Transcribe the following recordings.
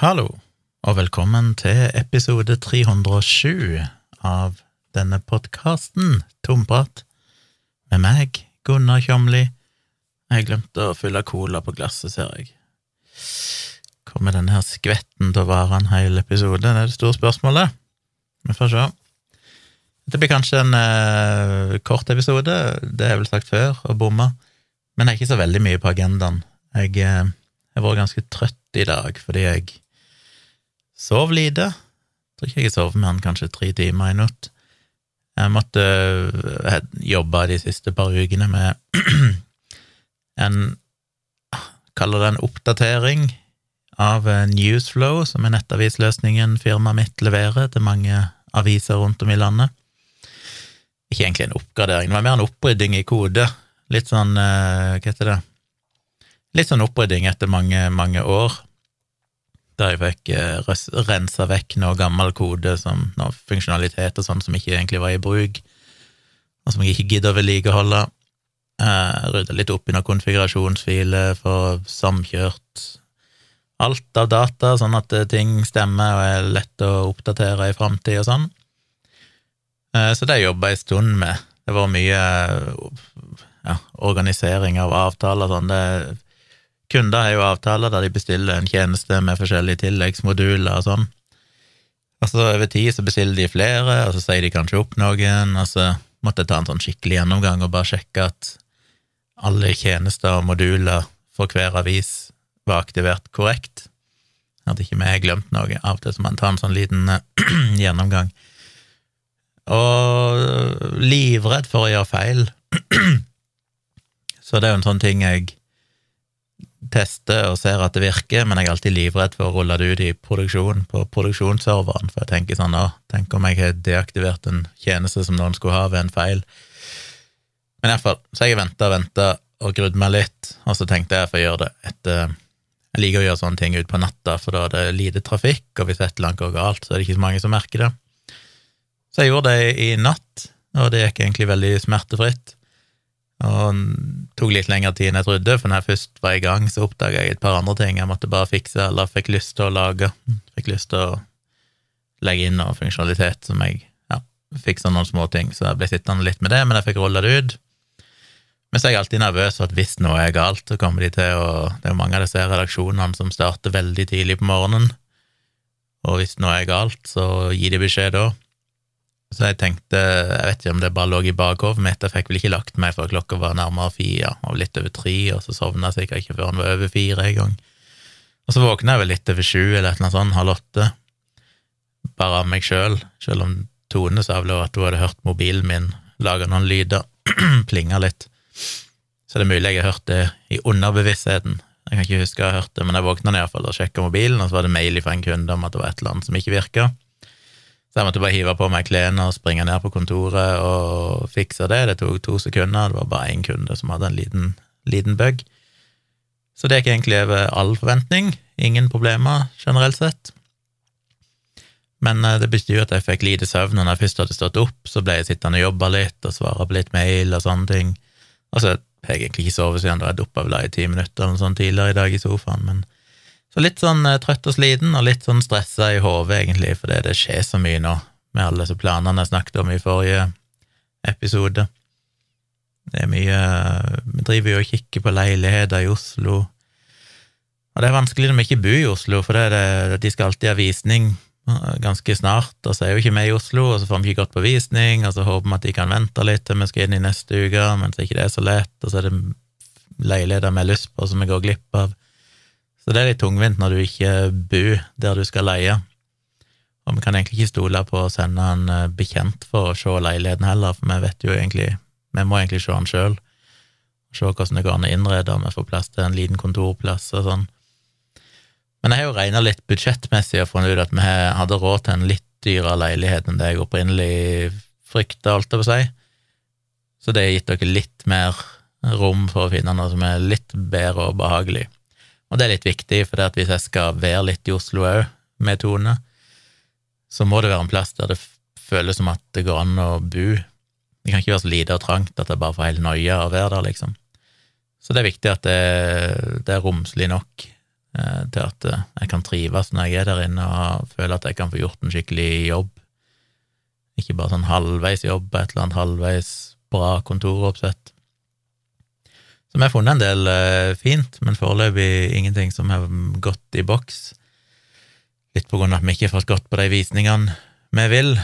Hallo, og velkommen til episode 307 av denne podkasten, Tomprat, med meg, Gunnar Kjomli. Jeg glemte å fylle cola på glasset, ser jeg. Kommer denne her skvetten til å vare en hel episode? Det er det store spørsmålet. Vi får se. Det blir kanskje en eh, kort episode, det er vel sagt før, og bomma, men det er ikke så veldig mye på agendaen. Jeg eh, vært ganske trøtt i dag fordi jeg sov lite. Tror ikke jeg sov mer enn kanskje tre timer i natt. Jeg måtte eh, jobbe de siste par ukene med en Kaller det en oppdatering av eh, Newsflow, som er nettavisløsningen firmaet mitt leverer til mange aviser rundt om i landet. Ikke egentlig en oppgradering, det var mer en opprydding i kode. Litt sånn, eh, hva heter det, litt sånn opprydding etter mange, mange år, der jeg fikk rensa vekk noe gammel kode, som noe funksjonalitet og sånn som ikke egentlig var i bruk, og som jeg ikke gidder å vedlikeholde. Eh, Rydda litt opp i noen konfigurasjonsfiler, for samkjørt alt av data, sånn at eh, ting stemmer og er lett å oppdatere i framtid og sånn. Eh, så det jobba jeg en stund med. Det var mye ja, organisering av avtaler og sånn. Det, kunder har jo avtaler der de bestiller en tjeneste med forskjellige tilleggsmoduler og sånn. Og så over tid så bestiller de flere, og så sier de kanskje opp noen, og så måtte jeg ta en sånn skikkelig gjennomgang og bare sjekke at alle tjenester og moduler for hver avis var aktivert korrekt. At ikke vi har glemt noe. Av og til så må man ta en sånn liten gjennomgang. Og livredd for å gjøre feil. Så det er jo en sånn ting jeg tester og ser at det virker, men jeg er alltid livredd for å rulle det ut i produksjon på produksjonsserveren, for jeg tenker sånn å, tenk om jeg har deaktivert en tjeneste som noen skulle ha ved en feil. Men iallfall, så jeg venta og venta og grudd meg litt, og så tenkte jeg at jeg får gjøre det etter Jeg liker å gjøre sånne ting ut på natta, for da er det lite trafikk, og hvis et eller annet går galt, så er det ikke så mange som merker det. Så jeg gjorde det i natt, og det gikk egentlig veldig smertefritt. Og det tok litt lengre tid enn jeg trodde, for når jeg først var i gang, så oppdaga jeg et par andre ting jeg måtte bare fikse, eller fikk lyst til å lage. Fikk lyst til å legge inn noe funksjonalitet som jeg ja, fiksa noen små ting, så jeg ble sittende litt med det, men jeg fikk rulla det ut. Men så er jeg alltid nervøs for at hvis noe er galt, så kommer de til å Det er jo mange av disse redaksjonene som starter veldig tidlig på morgenen, og hvis noe er galt, så gir de beskjed da. Så jeg tenkte, jeg vet ikke om det bare lå i bakhodet mitt, jeg fikk vel ikke lagt meg før klokka var nærmere fire, og litt over tre, og så sovna jeg sikkert ikke før den var over fire en gang. Og så våkna jeg vel litt over sju eller et eller annet sånt, halv åtte, bare av meg sjøl, selv om Tone sa vel at hun hadde hørt mobilen min lage noen lyder, plinga litt. Så det er mulig jeg har hørt det i underbevisstheten. Jeg kan ikke huske jeg har hørt det, men jeg våkna iallfall og sjekka mobilen, og så var det mail fra en kunde om at det var et eller annet som ikke virka. Så jeg måtte bare hive på meg klærne og springe ned på kontoret og fikse det. Det tok to sekunder, det var bare én kunde som hadde en liten, liten bug. Så det gikk egentlig over all forventning. Ingen problemer generelt sett. Men det betyr jo at jeg fikk lite søvn, når jeg først hadde stått opp, så ble jeg sittende og jobba litt og svare på litt mail og sånne ting. Altså, jeg har egentlig ikke sovet siden da jeg duppa vel i ti minutter eller noe sånt tidligere i dag i sofaen, men så litt sånn eh, trøtt og sliten, og litt sånn stressa i hodet, egentlig, fordi det skjer så mye nå, med alle disse planene jeg snakket om i forrige episode. Det er mye Vi driver jo og kikker på leiligheter i Oslo, og det er vanskelig når vi ikke bor i Oslo, for det det, de skal alltid ha visning eh, ganske snart, og så er jo ikke vi i Oslo, og så får vi ikke gått på visning, og så håper vi at de kan vente litt til vi skal inn i neste uke, men så ikke det er så lett, og så er det leiligheter vi har lyst på som vi går glipp av. Så det er litt tungvint når du ikke bor der du skal leie. Og vi kan egentlig ikke stole på å sende en eh, bekjent for å se leiligheten heller, for vi vet jo egentlig Vi må egentlig se den sjøl. Se hvordan det går an å innrede, om vi får plass til en liten kontorplass og sånn. Men jeg har jo regna litt budsjettmessig og funnet ut at vi hadde råd til en litt dyrere leilighet enn det jeg opprinnelig frykta, holdt jeg på å si. Så det har gitt dere litt mer rom for å finne noe som er litt bedre og behagelig. Og det er litt viktig, for hvis jeg skal være litt i Oslo òg, med Tone, så må det være en plass der det føles som at det går an å bo. Det kan ikke være så lite og trangt at jeg bare får helt noia av å være der, liksom. Så det er viktig at det, det er romslig nok. eh, til at eh, jeg kan trives når jeg er der inne og føler at jeg kan få gjort en skikkelig jobb. Ikke bare sånn halvveis jobb et eller annet halvveis bra kontoroppsett. Så vi har funnet en del eh, fint, men foreløpig ingenting som har gått i boks. Litt på grunn av at vi ikke har fått gått på de visningene vi vil.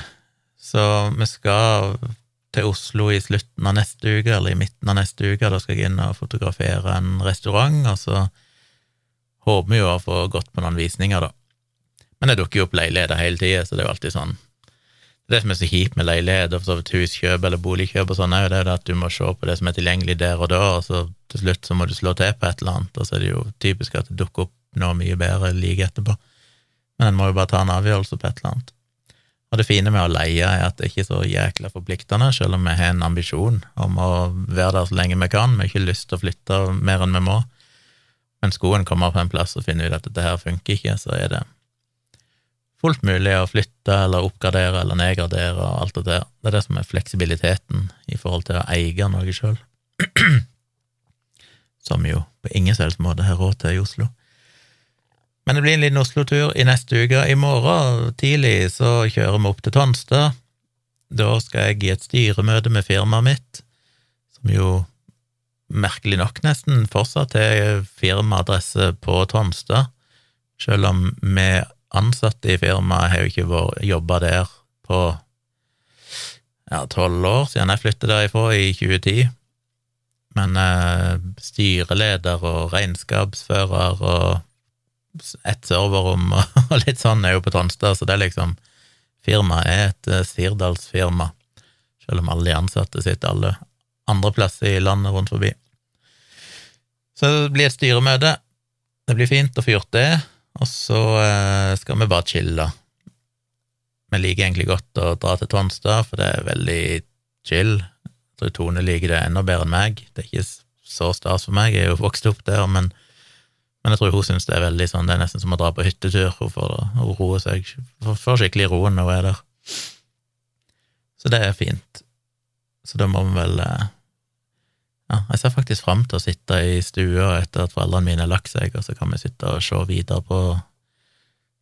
Så vi skal til Oslo i slutten av neste uke, eller i midten av neste uke. Da skal jeg inn og fotografere en restaurant, og så håper vi jo å få gått på noen visninger, da. Men det dukker jo opp leiligheter hele tida, så det er jo alltid sånn Det som er så kjipt med leilighet og huskjøp eller boligkjøp og sånn, er jo det at du må se på det som er tilgjengelig der og da, og så til slutt så må du slå til på et eller annet, og så er det jo typisk at det dukker opp noe mye bedre like etterpå. Men en må jo bare ta en avgjørelse på et eller annet. Og det fine med å leie er at det ikke er så jækla forpliktende, selv om vi har en ambisjon om å være der så lenge vi kan. Vi har ikke lyst til å flytte mer enn vi må. Men skoen kommer på en plass og finner ut at dette her funker ikke, så er det fullt mulig å flytte eller oppgradere eller nedgradere og alt det der. Det er det som er fleksibiliteten i forhold til å eie noe sjøl. Som jo på ingen selvs måte har råd til i Oslo. Men det blir en liten Oslo-tur i neste uke. I morgen tidlig så kjører vi opp til Tonstad. Da skal jeg i et styremøte med firmaet mitt, som jo merkelig nok nesten fortsatt har firmaadresse på Tonstad, selv om vi ansatte i firmaet har jo ikke jobba der på ja, tolv år siden jeg flyttet derifra i 2010. Men eh, styreleder og regnskapsfører og ett serverrom og litt sånn er jo på Tonstad, så det er liksom Firmaet er et uh, Sirdalsfirma, selv om alle de ansatte sitter alle andre plasser i landet rundt forbi. Så det blir et styremøte. Det blir fint å få gjort det, og så uh, skal vi bare chille. Vi liker egentlig godt å dra til Tonstad, for det er veldig chill. Jeg tror Tone liker det enda bedre enn meg. Det er ikke så stas for meg, jeg er jo vokst opp der, men men jeg tror hun syns det er veldig sånn, det er nesten som å dra på hyttetur. Hun får, hun roer seg, får skikkelig roen når hun er der. Så det er fint. Så da må vi vel eh, Ja, jeg ser faktisk fram til å sitte i stua etter at foreldrene mine har lagt seg, og så kan vi sitte og se videre på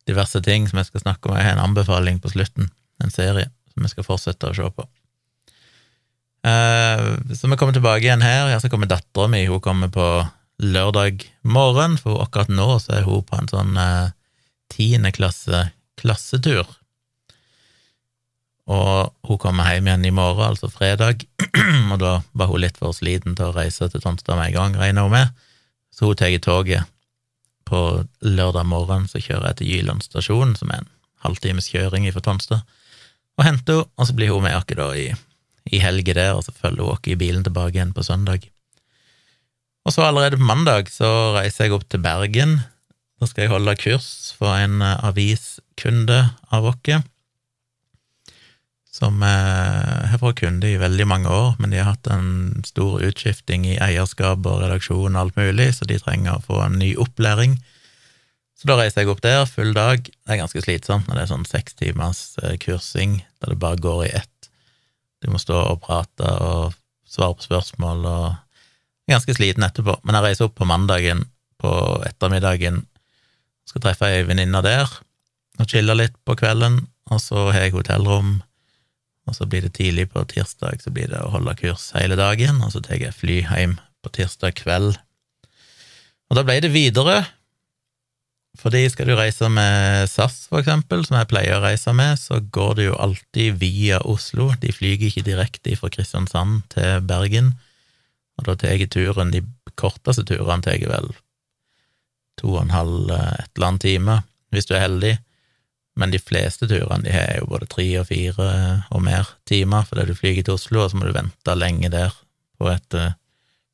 diverse ting som jeg skal snakke om. Jeg har en anbefaling på slutten, en serie som vi skal fortsette å se på. Eh, så vi kommer tilbake igjen her. Her så kommer dattera mi, hun kommer på lørdag morgen, for akkurat nå så er hun på en sånn eh, tiendeklasse klassetur. Og hun kommer hjem igjen i morgen, altså fredag, og da var hun litt for sliten til å reise til Tomstad med en gang, regner hun med, så hun tar toget. På lørdag morgen så kjører jeg til Gyland stasjon, som er en halvtimes kjøring fra Tomstad, og henter henne, og så blir hun med oss da i, i helga der, og så følger hun oss i bilen tilbake igjen på søndag. Og så allerede på mandag så reiser jeg opp til Bergen. Da skal jeg holde kurs for en eh, aviskunde av oss, som eh, har vært kunde i veldig mange år, men de har hatt en stor utskifting i eierskap og redaksjon og alt mulig, så de trenger å få en ny opplæring. Så da reiser jeg opp der, full dag. Det er ganske slitsomt når det er sånn seks timers eh, kursing der det bare går i ett. Du må stå og prate og svare på spørsmål og jeg er ganske sliten etterpå, men jeg reiser opp på mandagen på ettermiddagen, skal treffe ei venninne der og chille litt på kvelden, og så har jeg hotellrom, og så blir det tidlig på tirsdag, så blir det å holde kurs hele dagen, og så tar jeg fly hjem på tirsdag kveld. Og da ble det videre, fordi skal du reise med SAS, for eksempel, som jeg pleier å reise med, så går det jo alltid via Oslo, de flyger ikke direkte fra Kristiansand til Bergen, og da tar jeg turen De korteste turene tar jeg vel to og en halv, eh, et eller annet time, hvis du er heldig. Men de fleste turene de har jo både tre og fire og mer timer, fordi du flyger til Oslo, og så må du vente lenge der på, et, eh,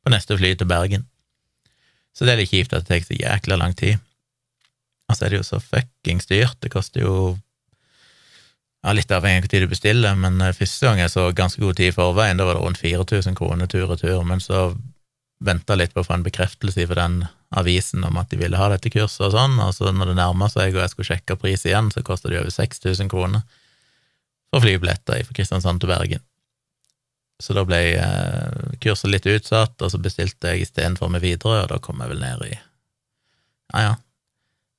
på neste fly til Bergen. Så det er litt kjipt at det tar så jækla lang tid. Og så er det jo så fuckings dyrt. Det koster jo ja, Litt avhengig av hvor tid du bestiller, men eh, første gang jeg så ganske god tid i forveien, da var det rundt 4000 kroner tur og tur, men så venta litt på å få en bekreftelse for den avisen om at de ville ha dette kurset og sånn, og så når det nærma seg og jeg skulle sjekke pris igjen, så kosta det over 6000 kroner for flybilletter fra Kristiansand til Bergen. Så da ble eh, kurset litt utsatt, og så bestilte jeg istedenfor meg videre, og da kom jeg vel ned i ja, ja,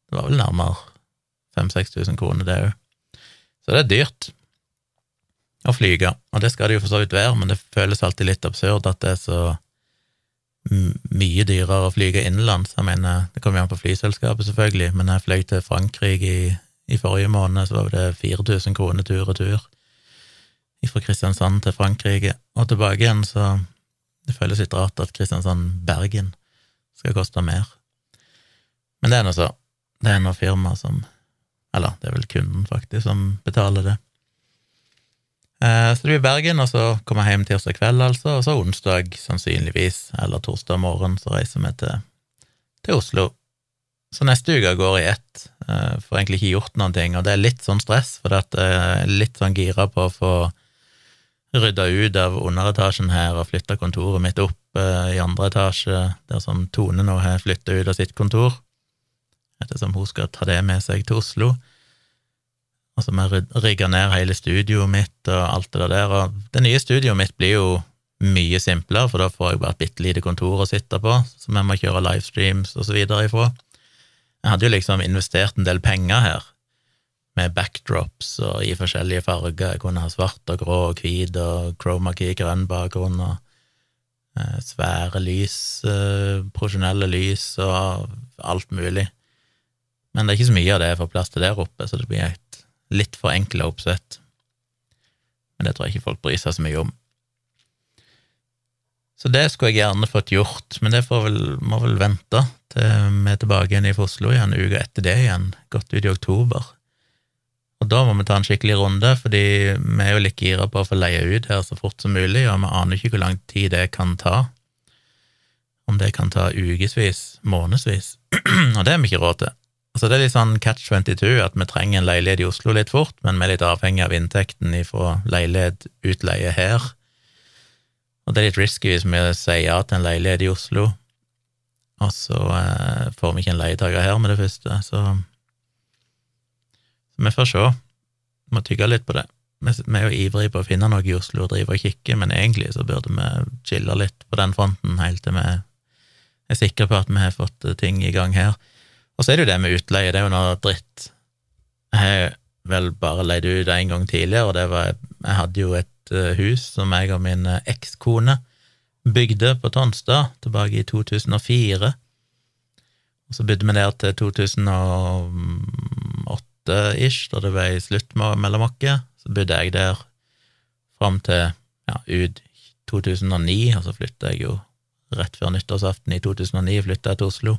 Det var vel nærmere 5000-6000 kroner, det òg. Så det er dyrt å flyge, og det skal det jo for så vidt være, men det føles alltid litt absurd at det er så mye dyrere å flyge innenlands. Jeg mener, det kommer jo an på flyselskapet, selvfølgelig, men jeg fløy til Frankrike i, i forrige måned, så var det 4000 kroner tur og tur fra Kristiansand til Frankrike og tilbake igjen, så det føles litt rart at Kristiansand-Bergen skal koste mer. Men det er nå så. Det er noe firma som Eller det er vel kunden, faktisk, som betaler det. Eh, så det blir Bergen, og så kommer jeg hjem tirsdag kveld, altså, og så onsdag sannsynligvis, eller torsdag morgen, så reiser vi til, til Oslo. Så neste uke går i ett. Eh, får egentlig ikke gjort noen ting, og det er litt sånn stress, for det er litt sånn gira på å få rydda ut av underetasjen her og flytta kontoret mitt opp eh, i andre etasje, der som Tone nå har flytta ut av sitt kontor, ettersom hun skal ta det med seg til Oslo. Og vi rigger ned hele studioet mitt og alt det der, og det nye studioet mitt blir jo mye simplere, for da får jeg bare et bitte lite kontor å sitte på, som jeg må kjøre livestreams og så videre ifra. Jeg hadde jo liksom investert en del penger her, med backdrops og i forskjellige farger. Jeg kunne ha svart og grå og hvit og chroma key grønn bakgrunn og eh, svære lys, eh, profesjonelle lys og alt mulig. Men det er ikke så mye av det jeg får plass til der oppe, så det blir et litt for enkle oppsett. Men det tror jeg ikke folk bryr seg så mye om. Så det skulle jeg gjerne fått gjort, men det vel, må vel vente til vi er tilbake igjen i Oslo igjen uka etter det igjen, godt ut i oktober. Og da må vi ta en skikkelig runde, fordi vi er jo litt gira på å få leie ut her så fort som mulig, og vi aner ikke hvor lang tid det kan ta. Om det kan ta ukevis, månedsvis. og det har vi ikke råd til. Så det er litt sånn catch 22, at vi trenger en leilighet i Oslo litt fort, men vi er litt avhengig av inntekten fra leilighet utleie her. Og det er litt risky hvis vi sier ja til en leilighet i Oslo, og så eh, får vi ikke en leietaker her med det første, så så vi får se. Vi må tygge litt på det. Vi er jo ivrige på å finne noe i Oslo og drive og kikke, men egentlig så burde vi chille litt på den fronten helt til vi er sikre på at vi har fått ting i gang her. Og så er det jo det med utleie, det er jo noe dritt. Jeg har vel bare leid ut en gang tidligere, og det var Jeg hadde jo et eh, hus som jeg og min eh, ekskone bygde på Tonstad tilbake i 2004. Og så bydde vi der til 2008 ish, da det ble slutt mellom oss. Så bodde jeg der fram til ja, ut 2009, og så flytta jeg jo rett før nyttårsaften i 2009 flytta jeg til Oslo.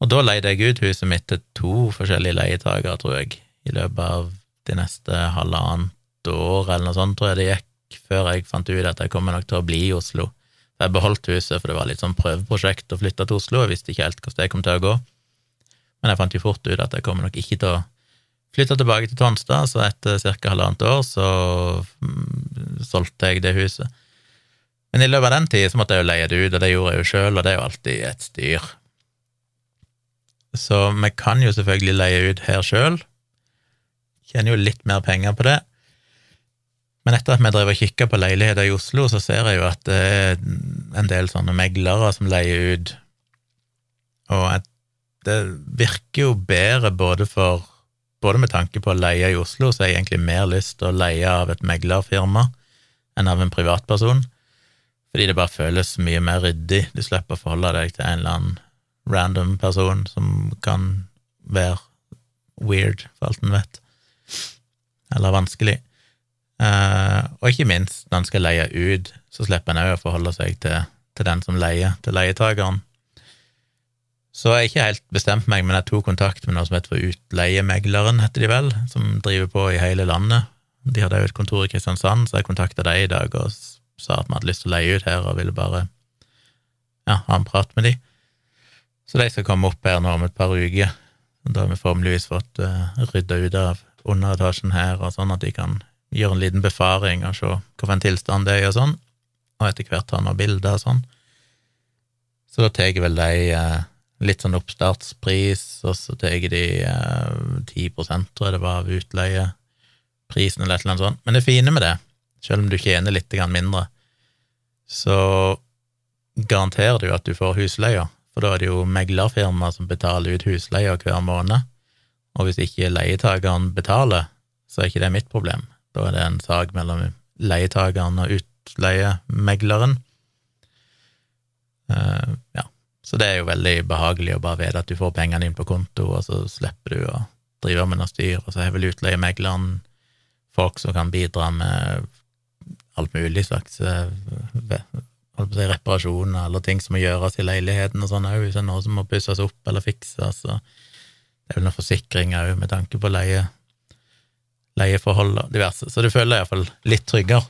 Og da leide jeg ut huset mitt til to forskjellige leietakere, tror jeg, i løpet av de neste halvannet år, eller noe sånt, tror jeg det gikk, før jeg fant ut at jeg kommer nok til å bli i Oslo. Jeg beholdt huset, for det var litt sånn prøveprosjekt å flytte til Oslo, jeg visste ikke helt hvordan det kom til å gå. Men jeg fant jo fort ut at jeg kommer nok ikke til å flytte tilbake til Tonstad, så etter ca. halvannet år så mm, solgte jeg det huset. Men i løpet av den tid så måtte jeg jo leie det ut, og det gjorde jeg jo sjøl, og det er jo alltid et styr. Så vi kan jo selvfølgelig leie ut her sjøl. Tjener jo litt mer penger på det. Men etter at vi drev og kikka på leiligheter i Oslo, så ser jeg jo at det er en del sånne meglere som leier ut, og at det virker jo bedre både for Både med tanke på å leie i Oslo, så har jeg egentlig mer lyst til å leie av et meglerfirma enn av en privatperson, fordi det bare føles mye mer ryddig. Du slipper å forholde deg til en eller annen random person som kan være weird, for alt en vet, eller vanskelig. Uh, og ikke minst, når en skal leie ut, så slipper en òg å forholde seg til, til den som leier, til leietakeren. Så jeg har ikke helt bestemt meg, men jeg tok kontakt med noe som heter for Utleiemegleren, heter de vel, som driver på i hele landet. De hadde jo et kontor i Kristiansand, så jeg kontakta dem i dag og sa at vi hadde lyst til å leie ut her, og ville bare ja, ha en prat med de. Så de skal komme opp her nå om et par uker. Da har vi formeligvis fått uh, rydda ut av underetasjen her, og sånn at de kan gjøre en liten befaring og se hvilken tilstand det er og sånn, og etter hvert ta noen bilder og sånn. Så da tar vel de uh, litt sånn oppstartspris, og så tar de uh, 10 tror jeg det var, av utleieprisen eller et eller annet sånt. Men det fine med det, selv om du tjener litt mindre, så garanterer du at du får husleia, for da er det jo meglerfirmaet som betaler ut husleia hver måned, og hvis ikke leietakeren betaler, så er ikke det mitt problem. Da er det en sak mellom leietakeren og utleiemegleren. Uh, ja, så det er jo veldig behagelig å bare vite at du får pengene dine på konto, og så slipper du å drive med noe styr, og så har vel utleiemegleren folk som kan bidra med alt mulig slags eh, reparasjoner eller ting som må gjøres i leiligheten og sånn òg, hvis det er noe som må pusses opp eller fikses. Og det er vel noen forsikringer òg med tanke på leie, leieforhold og diverse. Så du føler deg iallfall litt tryggere.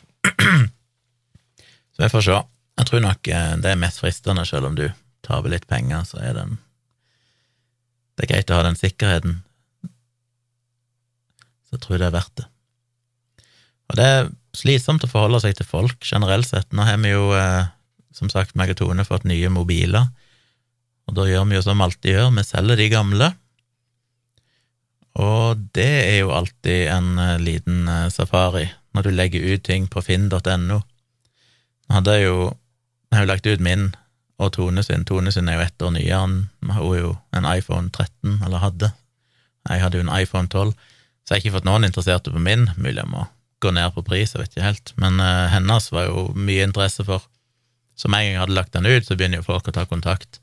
så vi får se. Jeg tror nok eh, det er mest fristende, selv om du taper litt penger, så er det Det er greit å ha den sikkerheten. Så jeg tror det er verdt det. Og det er slitsomt å forholde seg til folk generelt sett. Nå har vi jo, eh, som sagt, meg og Tone fått nye mobiler, og da gjør vi jo som alltid gjør, vi selger de gamle. Og det er jo alltid en eh, liten eh, safari, når du legger ut ting på finn.no. Nå hadde jeg jo Jeg har jo lagt ut min og Tone sin. Tone sin er jo ett år nyere, han har jo en iPhone 13, eller hadde. Jeg hadde jo en iPhone 12, så jeg har ikke fått noen interesserte på min. Mulig jeg må gå ned på pris, jeg vet ikke helt, men uh, hennes var jo mye interesse for. Så med en gang jeg hadde lagt den ut, så begynner jo folk å ta kontakt.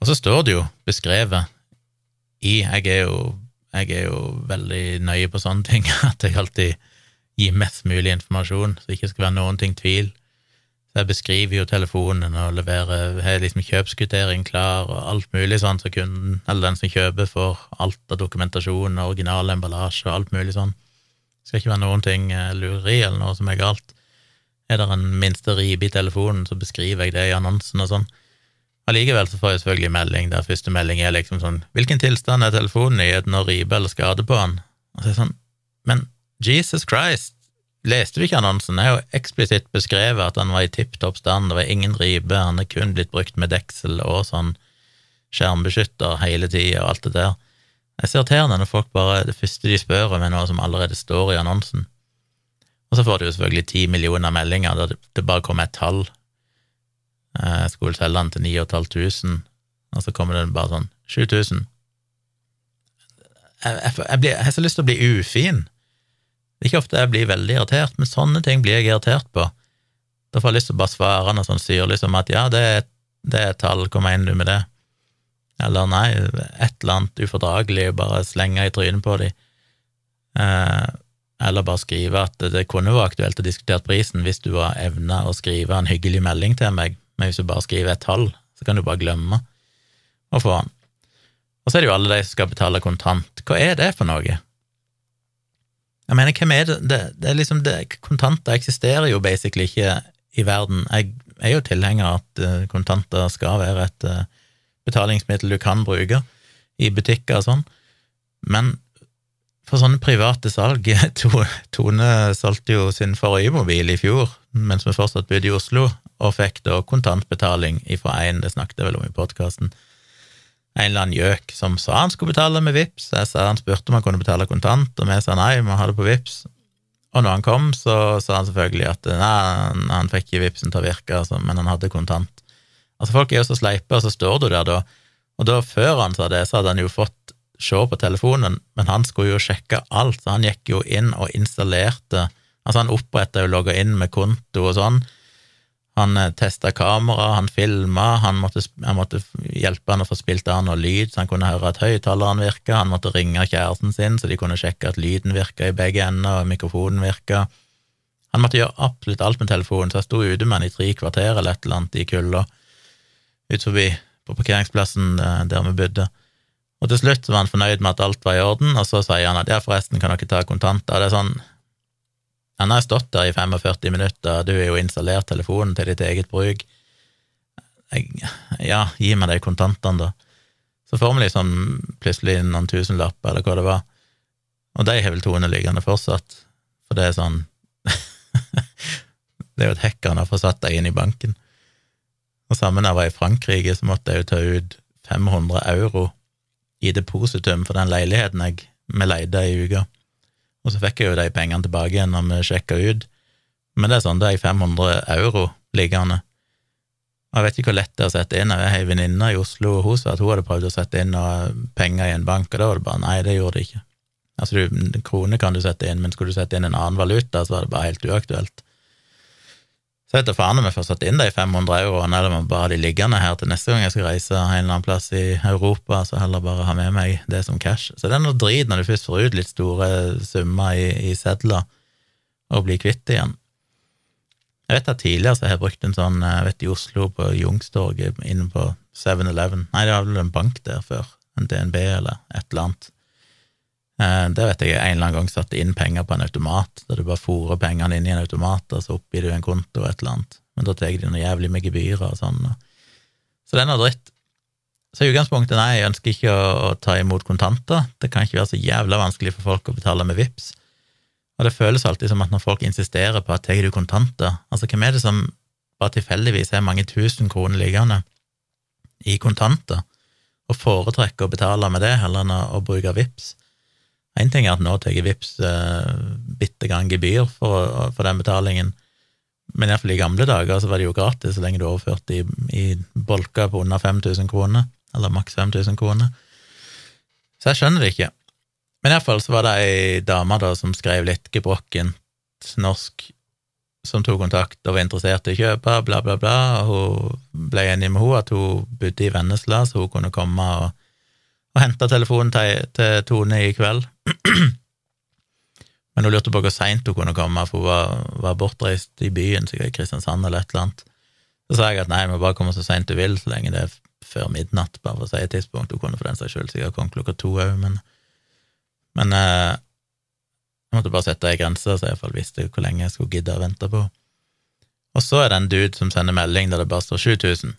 Og så står det jo beskrevet i Jeg er jo, jeg er jo veldig nøye på sånne ting, at jeg alltid gir mest mulig informasjon, så det ikke skal være noen ting tvil. Så jeg beskriver jo telefonen og leverer, har liksom kjøpskvittering klar og alt mulig sånn, så kunden, eller den som kjøper, får alt av dokumentasjon original emballasje og alt mulig sånn. Det skal ikke være noen ting eh, lureri eller noe som er galt. Er det en minste ripe i telefonen, så beskriver jeg det i annonsen og sånn. Allikevel så får jeg selvfølgelig melding der første melding er liksom sånn Hvilken tilstand er telefonen i? Er det noe ripe eller skade på den? Og så er det sånn Men Jesus Christ, leste du ikke annonsen? Jeg har jo eksplisitt beskrevet at han var i tipp topp stand, det var ingen ripe, han er kun blitt brukt med deksel og sånn skjermbeskytter hele tida og alt det der. Det er så irriterende når folk bare Det første de spør om, er noe som allerede står i annonsen. Og så får du jo selvfølgelig ti millioner meldinger der det bare kommer et tall. Jeg eh, skulle selge den til 9500, og så kommer det bare sånn 7000. Jeg, jeg, jeg, jeg, har så lyst til å bli ufin. Det er ikke ofte jeg blir veldig irritert, men sånne ting blir jeg irritert på. Da får jeg lyst til å bare svare noe sånn syrlig som at ja, det er, det er tall, hva mener du med det? Eller nei, et eller annet ufordragelig, bare slenge i trynet på dem. Eh, eller bare skrive at det kunne vært aktuelt å diskutere prisen hvis du har evna å skrive en hyggelig melding til meg, men hvis du bare skriver et tall, så kan du bare glemme å få den. Og så er det jo alle de som skal betale kontant. Hva er det for noe? Jeg mener, hvem er det? Det, det er liksom det, Kontanter eksisterer jo basically ikke i verden. Jeg er jo tilhenger av at eh, kontanter skal være et uh, betalingsmiddel du kan bruke i butikker og sånn, men for sånne private salg Tone solgte jo sin forrige mobil i fjor, mens vi fortsatt bodde i Oslo, og fikk da kontantbetaling ifra en, det snakket jeg vel om i podkasten, en eller annen gjøk som sa han skulle betale med VIPS. Jeg sa han spurte om han kunne betale kontant, og vi sa nei, vi må ha det på VIPS. Og når han kom, så sa han selvfølgelig at nei, han fikk ikke VIPSen til å virke, altså, men han hadde kontant. Altså, folk er jo så sleipe, og så står du der da, og da, før han sa det, så hadde han jo fått se på telefonen, men han skulle jo sjekke alt, så han gikk jo inn og installerte Altså, han oppretta jo logga inn med konto og sånn. Han eh, testa kamera, han filma, han måtte, måtte hjelpe han å få spilt av noe lyd, så han kunne høre at høyttaleren virka, han måtte ringe kjæresten sin, så de kunne sjekke at lyden virka i begge ender, og mikrofonen virka. Han måtte gjøre absolutt alt med telefonen, så jeg sto ute med han i tre kvarter eller et eller annet i kulda ut forbi på parkeringsplassen eh, der vi bodde. Og til slutt var han fornøyd med at alt var i orden, og så sier han at ja, forresten, kan dere ta kontanter? Det er sånn Han har stått der i 45 minutter, du har jo installert telefonen til ditt eget bruk. Jeg, ja, gi meg de kontantene, da. Så får vi liksom plutselig noen tusenlapper, eller hva det var. Og de har vel Tone liggende fortsatt, for det er sånn Det er jo et hekk han har fått satt deg inn i banken. Og sammen da jeg var i Frankrike, så måtte jeg jo ta ut 500 euro i depositum for den leiligheten jeg vi leide i uka. Og så fikk jeg jo de pengene tilbake igjen når vi sjekka ut. Men det er sånn, det er 500 euro liggende. Og jeg vet ikke hvor lett det er å sette inn. Jeg har ei venninne i Oslo, og hun sa at hun hadde prøvd å sette inn penger i en bank, og da var det bare nei, det gjorde det ikke. Altså, du, kroner kan du sette inn, men skulle du sette inn en annen valuta, så var det bare helt uaktuelt. Så vet jeg faen om jeg får satt inn de 500 euroene, eller om jeg bare har de liggende her til neste gang jeg skal reise en eller annen plass i Europa, så heller bare ha med meg det som cash. Så det er noe drit når du først får ut litt store summer i, i sedler, og blir kvitt det igjen. Jeg vet at tidligere så har jeg brukt en sånn, jeg vet i Oslo, på Youngstorget, inne på 7-Eleven Nei, det var vel en bank der før, en DNB eller et eller annet. Eh, der vet jeg en eller annen gang satte inn penger på en automat, der du bare fòrer pengene inn i en automat, og så oppgir du en konto og et eller annet. Men da tar de noe jævlig med gebyrer og sånn. Så det er dritt. Så i utgangspunktet, nei, jeg ønsker ikke å, å ta imot kontanter. Det kan ikke være så jævla vanskelig for folk å betale med VIPS. Og det føles alltid som at når folk insisterer på at tar du kontanter Altså, hvem er det som bare tilfeldigvis har mange tusen kroner liggende i kontanter, og foretrekker å betale med det heller enn å, å bruke VIPS? Én ting er at nå tar VIPS eh, bitte grann gebyr for, for, den betalingen, men iallfall i gamle dager så var det jo gratis så lenge du overførte i, i bolker på under 5000 kroner, eller maks 5000 kroner. Så jeg skjønner det ikke. Men iallfall så var det ei dame da som skrev litt gebrokkent norsk, som tok kontakt og var interessert i å kjøpe, bla, bla, bla, hun ble enig med henne at hun bodde i Vennesla, så hun kunne komme og, og henta telefonen til, til, Tone i kveld. Men hun lurte på hvor seint hun kunne komme, for hun var, var bortreist i byen, sikkert i Kristiansand eller et eller annet. Så sa jeg at nei, vi bare komme så seint du vil, så lenge det er før midnatt, bare for å si et tidspunkt. Hun kunne for den saks skyld sikkert komme klokka to òg, men men eh, jeg måtte bare sette ei grense, så jeg iallfall visste hvor lenge jeg skulle gidde å vente på. Og så er det en dude som sender melding der det bare står 7000.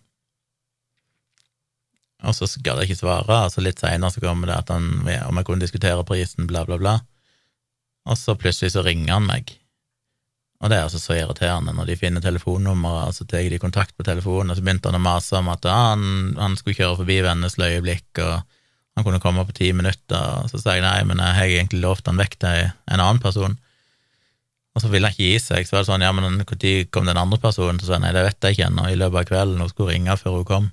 Og så gadd jeg ikke svare, og så litt seinere så kommer det at han, om jeg kunne diskutere prisen, bla, bla, bla. Og så plutselig så ringer han meg. Og det er altså så irriterende når de finner telefonnummeret, og så tar de kontakt på telefonen, og så begynte han å mase om at ah, han, han, skulle kjøre forbi Vennesla øyeblikk, og han kunne komme på ti minutter, og så sa jeg nei, men jeg har egentlig lovt han vekk til en annen person. Og så ville han ikke gi seg, så var det sånn, ja, men når kom den andre personen? Så sa jeg nei, det vet jeg ikke ennå, i løpet av kvelden, hun skulle ringe før hun kom.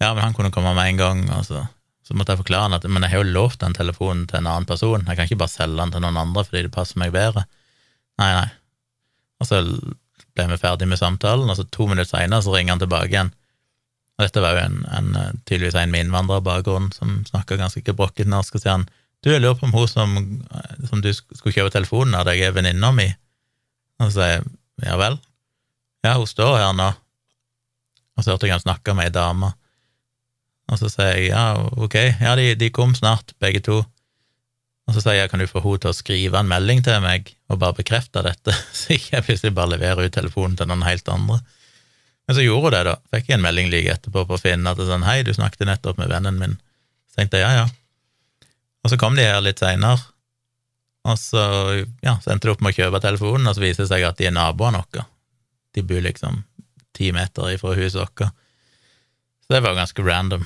Ja, men han kunne komme med en gang, Altså. så, måtte jeg forklare han at men jeg har jo lovt den telefonen til en annen person, jeg kan ikke bare selge den til noen andre fordi det passer meg bedre. Nei, nei. Og så ble vi ferdig med samtalen, og så to minutter seinere så ringer han tilbake igjen. Og dette var jo en, en, tydeligvis en med innvandrerbakgrunn som snakka ganske gebrokkent norsk, og sier han du, jeg lurer på om hun som, som du skulle kjøpe telefonen av deg, er venninna mi. Og så sier jeg ja vel, ja, hun står her nå. Og så hørte jeg han snakke med ei dame. Og så sier jeg ja, ok, ja, de, de kom snart, begge to. Og så sier jeg kan du få henne til å skrive en melding til meg og bare bekrefte dette, så ikke jeg plutselig bare leverer ut telefonen til noen helt andre. Men så gjorde hun det, da. Fikk jeg en melding like etterpå på Finn at det sånn hei, du snakket nettopp med vennen min. Så tenkte jeg ja, ja. Og så kom de her litt seinere, og så, ja, så endte de opp med å kjøpe telefonen, og så viser det seg at de er naboene våre. De bor liksom ti meter ifra huset vårt. Så det var ganske random.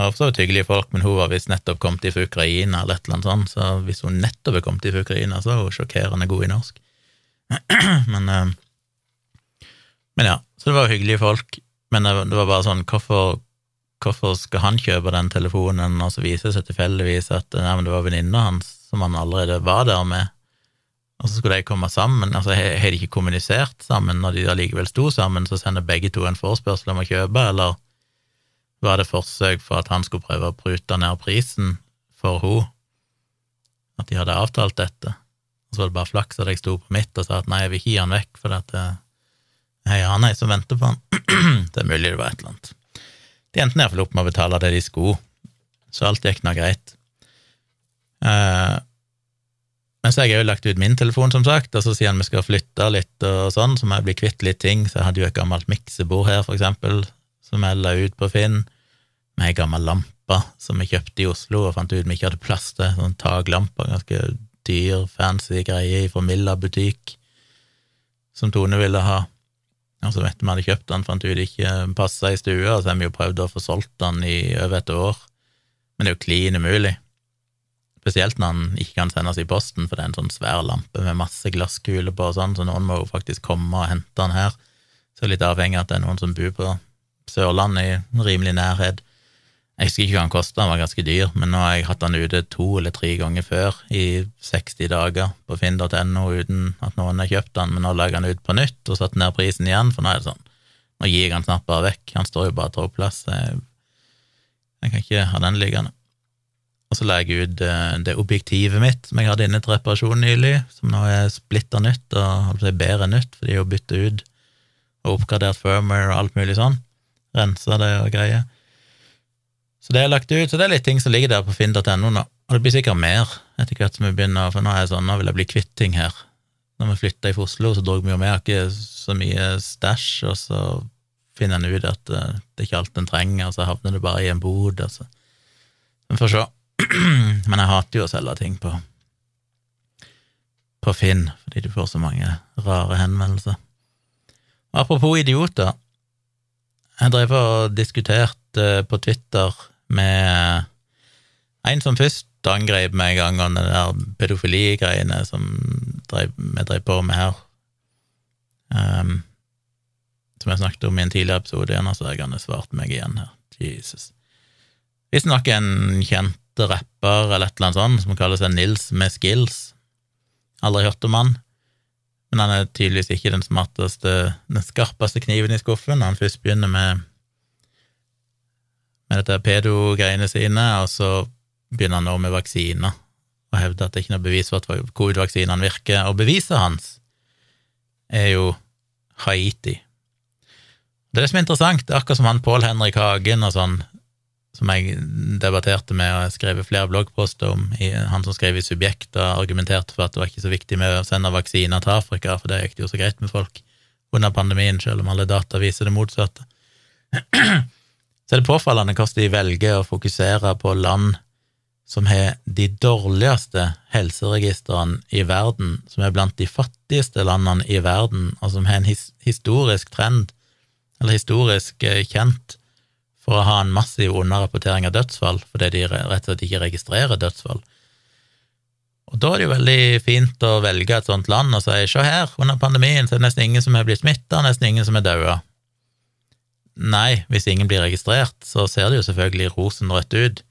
Og for så hyggelige folk, men hun var visst nettopp kommet fra Ukraina, eller et eller annet sånt, så hvis hun nettopp er kommet fra Ukraina, så er hun sjokkerende god i norsk. men eh, men ja, så det var hyggelige folk, men det var bare sånn, hvorfor, hvorfor skal han kjøpe den telefonen, og så viser det seg tilfeldigvis at nei, det var venninna hans som han allerede var der med, og så skulle de komme sammen, altså har de ikke kommunisert sammen når de allikevel sto sammen, så sender begge to en forespørsel om å kjøpe, eller var det forsøk for at han skulle prøve å prute ned prisen for henne, at de hadde avtalt dette, og så var det bare flaks at jeg sto på mitt og sa at nei, jeg vil gi han vekk, for dette Hei, han ei som venter på han. det er mulig det var et eller annet. De endte iallfall opp med å betale det de skulle, så alt gikk nå greit. Uh, men så har jeg jo lagt ut min telefon, som sagt, og så sier han vi skal flytte litt og sånn, så må jeg bli kvitt litt ting, så jeg hadde jo et gammelt miksebord her, for eksempel, som jeg la ut på Finn, med ei gammel lampe som vi kjøpte i Oslo og fant ut vi ikke hadde plass til, sånn taklampe, ganske dyr, fancy greie fra Milla butikk, som Tone ville ha. Og så vet vi hadde kjøpt den, fant ut det ikke passa i stua, så har vi jo prøvd å få solgt den i over et år, men det er jo klin umulig. Spesielt når den ikke kan sendes i posten, for det er en sånn svær lampe med masse glasskuler på og sånn, så noen må jo faktisk komme og hente den her. Så litt avhengig av at det er noen som bor på Sørlandet i rimelig nærhet. Jeg husker ikke hva den kosta, den var ganske dyr, men nå har jeg hatt den ute to eller tre ganger før i 60 dager på finn.no uten at noen har kjøpt den, men nå lager han ut på nytt og satt ned prisen igjen, for nå er det sånn Nå gir jeg den snart bare vekk, han står jo bare opp plass. Jeg, kan ikke ha den liggende. Og så la jeg ut eh, det objektivet mitt som jeg hadde inne til reparasjon nylig, som nå er splitter nytt og bedre nytt, fordi de har bytta ut og oppgradert firmware og alt mulig sånn. Rensa det og greier. Så det er lagt ut, så det er litt ting som ligger der på finn.no nå. Og det blir sikkert mer etter hvert som vi begynner, for nå er jeg sånn, nå vil jeg bli kvitt ting her. Når vi flytta i Oslo, så dro vi jo med ikke så mye stæsj, og så finner en ut at eh, det er ikke alt en trenger, og så havner det bare i en bod, altså. Vi får se. Men jeg hater jo å selge ting på på Finn, fordi du får så mange rare henvendelser. Apropos idioter, jeg drev og diskuterte på Twitter med en som først angrep meg angående det der pedofiligreiene som drev, vi drev på med her, um, som jeg snakket om i en tidligere episode igjen, så jeg han svart meg igjen her. Jesus. Visstnok en kjent rapper eller et eller annet sånt som kaller seg Nils med skills. Aldri hørt om han, men han er tydeligvis ikke den smarteste, den skarpeste kniven i skuffen når han først begynner med med dette pedo-greiene sine, og så begynner han nå med vaksiner og hevder at det ikke er noe bevis for at covid-vaksinene virker, og beviset hans er jo Haiti. Det er det som er interessant, er akkurat som han Pål Henrik Hagen og sånn, som jeg debatterte med og skrev flere bloggposter om, han som skrev i Subjekt og argumenterte for at det var ikke så viktig med å sende vaksiner til Afrika, for det gikk jo så greit med folk under pandemien, selv om alle data viser det motsatte. så er det påfallende hvordan de velger å fokusere på land som har de dårligste helseregistrene i verden, som er blant de fattigste landene i verden, og som har en his historisk trend, eller historisk kjent kjent, for å ha en massiv underrapportering av dødsfall, fordi de rett og slett ikke registrerer dødsfall. Og da er det jo veldig fint å velge et sånt land og si se her, under pandemien så er det nesten ingen som er blitt smitta, nesten ingen som er daua. Nei, hvis ingen blir registrert, så ser det jo selvfølgelig rosenrødt ut.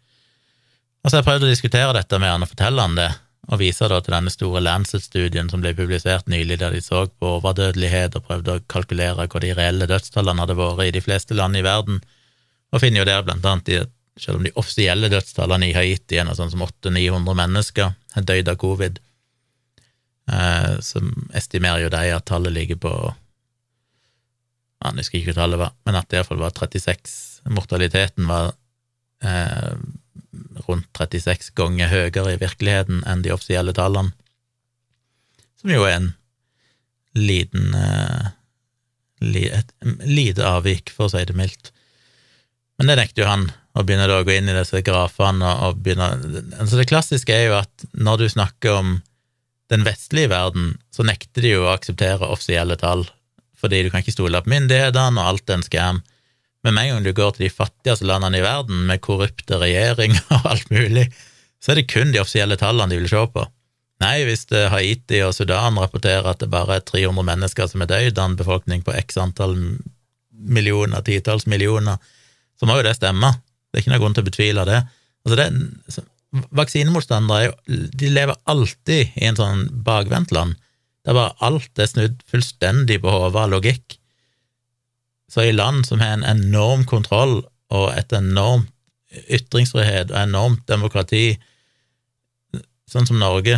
Og så har jeg prøvd å diskutere dette med han og fortelle han det, og vise da til denne store Lancet-studien som ble publisert nylig, der de så på overdødelighet og prøvde å kalkulere hva de reelle dødstallene hadde vært i de fleste land i verden, og finner jo der blant annet at selv om de offisielle dødstallene i Haiti er noe sånn som 800-900 mennesker har dødd av covid, eh, så estimerer jo de at tallet ligger på jeg husker ikke hva tallet var, men at det iallfall var 36 Mortaliteten var eh, rundt 36 ganger høyere i virkeligheten enn de offisielle tallene, som jo er en liten eh, et lite avvik, for å si det mildt. Men det nekter jo han, og begynner da å gå inn i disse grafene og, begynner Så Det klassiske er jo at når du snakker om den vestlige verden, så nekter de jo å akseptere offisielle tall fordi du kan ikke stole på myndighetene, og alt er en scam. Men med en gang du går til de fattigste landene i verden, med korrupte regjeringer og alt mulig, så er det kun de offisielle tallene de vil se på. Nei, hvis Haiti og Sudan rapporterer at det bare er 300 mennesker som er døde av en befolkning på x antall millioner, titalls millioner, så må jo det stemme. Det er ikke noen grunn til å betvile det. Altså det vaksinemotstandere de lever alltid i en sånn bakvendtland det er bare alt er snudd fullstendig på hodet av logikk. Så i land som har en enorm kontroll og et enormt ytringsfrihet og enormt demokrati, sånn som Norge,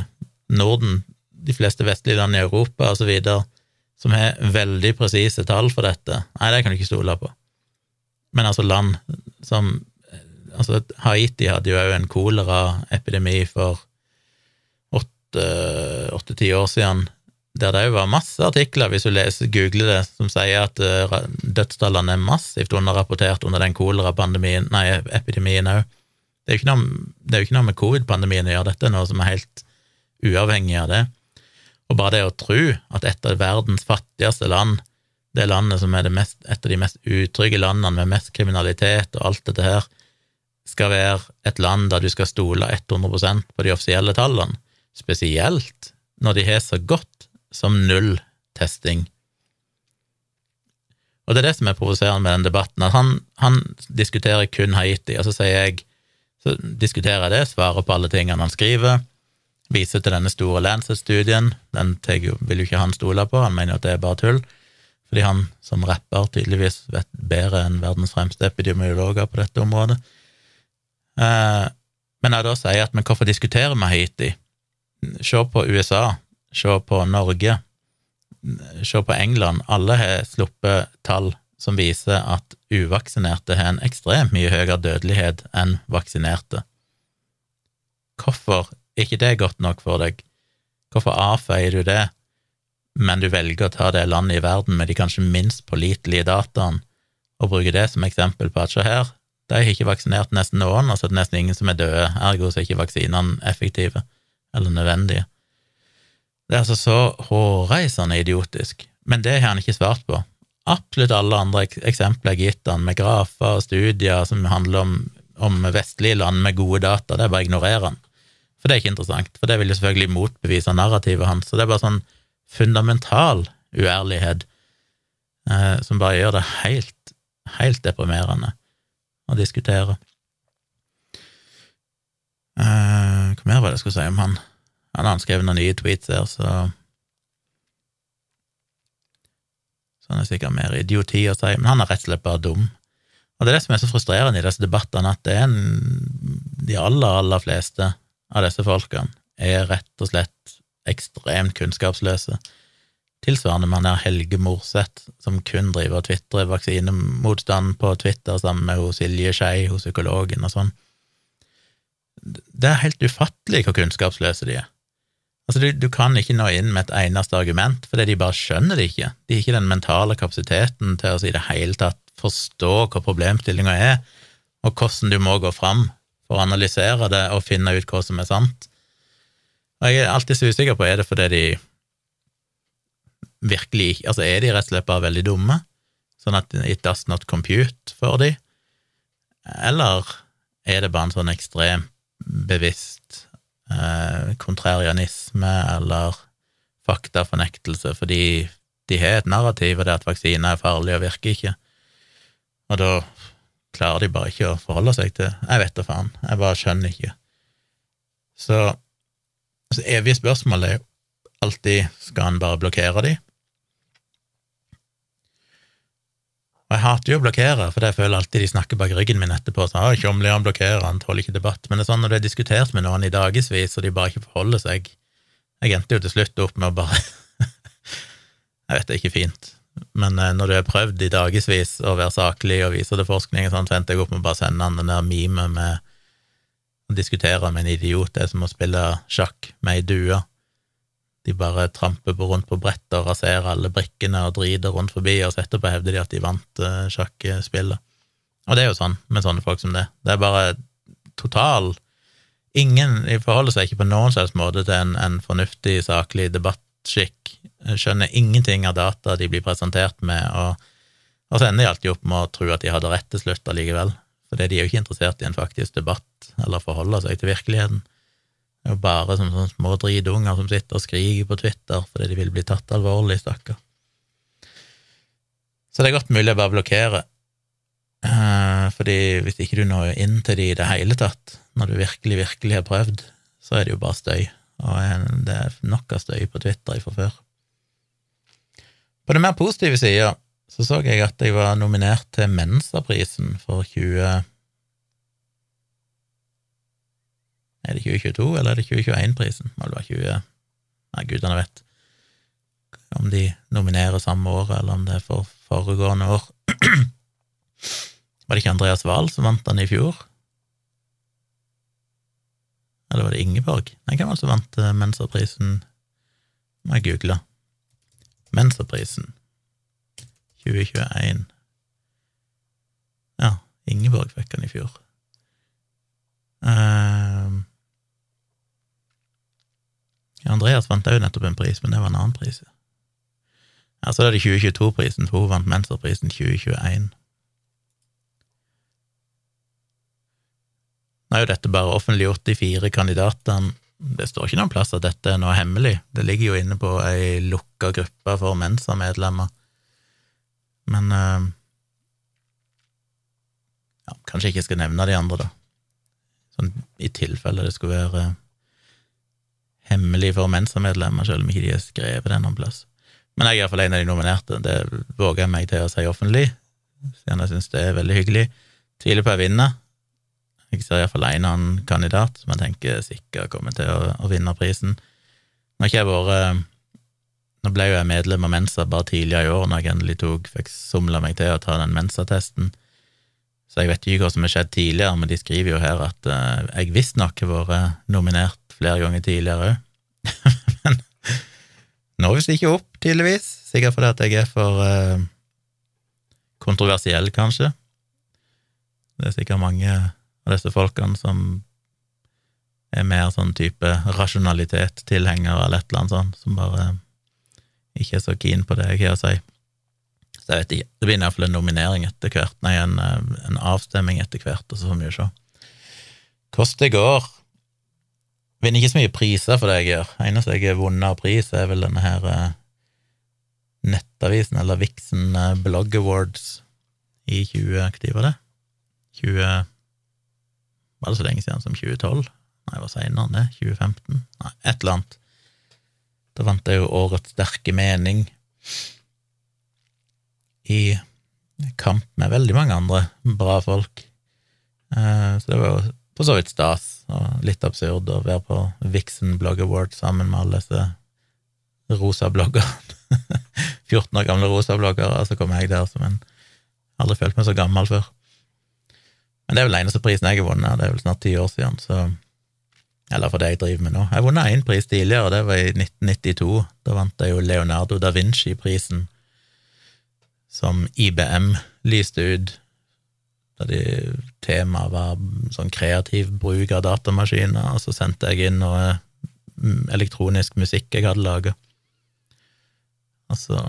Norden, de fleste vestlige land i Europa osv., som har veldig presise tall for dette, nei, det kan du ikke stole på. Men altså land som Altså, Haiti hadde jo òg en koleraepidemi for åtte-ti år siden, der det òg var masse artikler, hvis du leser, googler det, som sier at uh, dødstallene er massivt underrapportert under den kolerapandemien, nei, epidemien òg. Det er jo ikke noe, jo ikke noe med covid-pandemien å gjøre, dette er noe som er helt uavhengig av det. Og bare det å tro at et av verdens fattigste land, det landet som er mest, et av de mest utrygge landene med mest kriminalitet og alt dette her, skal være et land der du skal stole 100% på de offisielle tallene, spesielt når de har så godt som null testing. Og det er det som er provoserende med den debatten, at han, han diskuterer kun Haiti, og så sier jeg så diskuterer jeg det, svarer på alle tingene han skriver, viser til denne store Lancet-studien, den vil jo ikke han stole på, han mener jo at det er bare tull, fordi han som rapper tydeligvis vet bedre enn verdens fremste epidemiologer på dette området. Eh, men jeg da sier at men hvorfor diskuterer vi Haiti? Se på USA, se på Norge, se på England. Alle har sluppet tall som viser at uvaksinerte har en ekstremt mye høyere dødelighet enn vaksinerte. Hvorfor er ikke det godt nok for deg? Hvorfor avfeier du det, men du velger å ta det landet i verden med de kanskje minst pålitelige dataene, og bruke det som eksempel på at se her, de har ikke vaksinert nesten noen, altså det er nesten ingen som er døde, ergo så er ikke vaksinene effektive eller nødvendige. Det er altså så hårreisende idiotisk, men det har han ikke svart på. Absolutt alle andre eksempler jeg har gitt han, med grafer og studier som handler om, om vestlige land med gode data, det er bare å ignorere han. For det er ikke interessant, for det vil jo selvfølgelig motbevise narrativet hans. Så det er bare sånn fundamental uærlighet eh, som bare gjør det helt, helt deprimerende å diskutere. Eh, hva mer var det jeg skulle si om han? Han har skrevet noen nye tweets her, så Så han er sikkert mer idioti å si, men han er rett og slett bare dum. Og det er det som er så frustrerende i disse debattene, at det er en, de aller, aller fleste av disse folkene er rett og slett ekstremt kunnskapsløse. Tilsvarende med der Helge Morseth, som kun driver og tvitrer vaksinemotstand på Twitter sammen med hos Silje Skei, hos psykologen og sånn. Det er helt ufattelig hvor kunnskapsløse de er. Altså, du, du, kan ikke nå inn med et eneste argument, fordi de bare skjønner det ikke. De har ikke den mentale kapasiteten til å i det hele tatt forstå hva problemstillinga er, og hvordan du må gå fram for å analysere det og finne ut hva som er sant. Og jeg er alltid så usikker på er det fordi de virkelig ikke Altså, er de rett og slett bare veldig dumme, sånn at it does not compute for de, eller er det bare en sånn ekstrem bevisst eh, kontrarianisme eller faktafornektelse? Fordi de har et narrativ, og det at vaksiner er farlig og virker ikke, og da klarer de bare ikke å forholde seg til Jeg vet da faen, jeg bare skjønner ikke. Så, så evige spørsmål er jo alltid skal han bare blokkere de, Og jeg hater jo å blokkere, for jeg føler alltid de snakker bak ryggen min etterpå. Så, ah, Tjomli, han blokkerer, han tåler ikke debatt. Men det er sånn når du har diskutert med noen i dagevis, og de bare ikke forholder seg Jeg endte jo til slutt opp med å bare Jeg vet det er ikke fint, men eh, når du har prøvd i dagevis å være saklig og vise det forskning, sånn, så endte jeg opp med å bare sende han den der memet med å diskutere med en idiot. Er som å spille sjakk med ei due. De bare tramper rundt på brettet og raserer alle brikkene og driter rundt forbi, og så etterpå hevder de at de vant uh, sjakkspillet. Og det er jo sånn med sånne folk som det. Det er bare total Ingen de forholder seg ikke på noen slags måte til en, en fornuftig, saklig debattskikk. Skjønner ingenting av data de blir presentert med, og, og så ender de alltid opp med å tro at de hadde rett til slutt allikevel. For de er jo ikke interessert i en faktisk debatt, eller forholder seg til virkeligheten. Det er jo bare som sånne små dritunger som sitter og skriker på Twitter fordi de vil bli tatt alvorlig, stakkar. Så det er godt mulig å bare blokkere, eh, fordi hvis ikke du når inn til de i det hele tatt, når du virkelig, virkelig har prøvd, så er det jo bare støy, og det er nok av støy på Twitter fra før. På den mer positive sida så så jeg at jeg var nominert til Mensaprisen for 20... Er det 2022, eller er det 2021-prisen? Må det være 20 Nei, gudene vet om de nominerer samme år, eller om det er for foregående år. var det ikke Andreas Wahl som vant den i fjor? Eller var det Ingeborg? Nei, hvem var det som vant uh, Mensaprisen? Må jeg google. Mensaprisen 2021 Ja, Ingeborg fikk den i fjor. Uh, Andreas vant òg nettopp en pris, men det var en annen pris. Ja, så er det 2022-prisen, for hun vant Mentorprisen 2021. Nå er jo dette bare offentliggjort, de fire kandidatene. Det står ikke noen plass at dette er noe hemmelig. Det ligger jo inne på ei lukka gruppe for Mensa-medlemmer. Men uh, ja, kanskje jeg ikke skal nevne de andre, da. Sånn i tilfelle det skulle være hemmelig for Mensa-medlemmer, selv om ikke de har skrevet det noen plass. Men jeg er iallfall en av de nominerte, det våger jeg meg til å si offentlig, siden jeg syns det er veldig hyggelig. Tviler på jeg vinner. Jeg ser iallfall en annen kandidat som jeg tenker sikkert kommer til å, å vinne prisen. Nå har ikke jeg vært Nå ble jo jeg medlem av Mensa bare tidligere i år, når jeg endelig tok, fikk somla meg til å ta den Mensa-testen. Så jeg vet ikke hva som har skjedd tidligere, men de skriver jo her at uh, jeg visstnok har vært nominert flere ganger tidligere òg. men nå visst ikke opp, tydeligvis. Sikkert fordi at jeg er for uh, kontroversiell, kanskje. Det er sikkert mange av disse folkene som er mer sånn type rasjonalitet-tilhengere eller et eller annet sånt, som bare ikke er så keen på det jeg har å si. Så jeg vet ikke. Det blir iallfall en nominering etter hvert, nei, en, eh, en avstemming etter hvert, og så får vi jo se hvordan det går. Jeg Vinner ikke så mye priser for det jeg gjør. Eneste jeg har vunnet av pris, er vel denne her eh, nettavisen, eller Vixen eh, Blog Awards i 20... Når var det? 20 Var det så lenge siden som 2012? Nei, hva var seinere enn det. 2015? Nei, et eller annet. Da vant jeg jo Årets sterke mening i kamp med veldig mange andre bra folk. Eh, så det var jo på så vidt stas, og litt absurd å være på Vixen Blog Award sammen med alle disse rosa bloggerne. 14 år gamle rosa bloggere, og så kom jeg der som en Aldri følt meg så gammel før. Men det er vel eneste prisen jeg har vunnet, det er vel snart ti år siden, så eller for det jeg driver med nå. Jeg har vunnet én pris tidligere, det var i 1992. Da vant jeg jo Leonardo da Vinci-prisen, som IBM lyste ut, da de temaet var sånn kreativ bruk av datamaskiner, og så sendte jeg inn noe mm, elektronisk musikk jeg hadde laga. Og så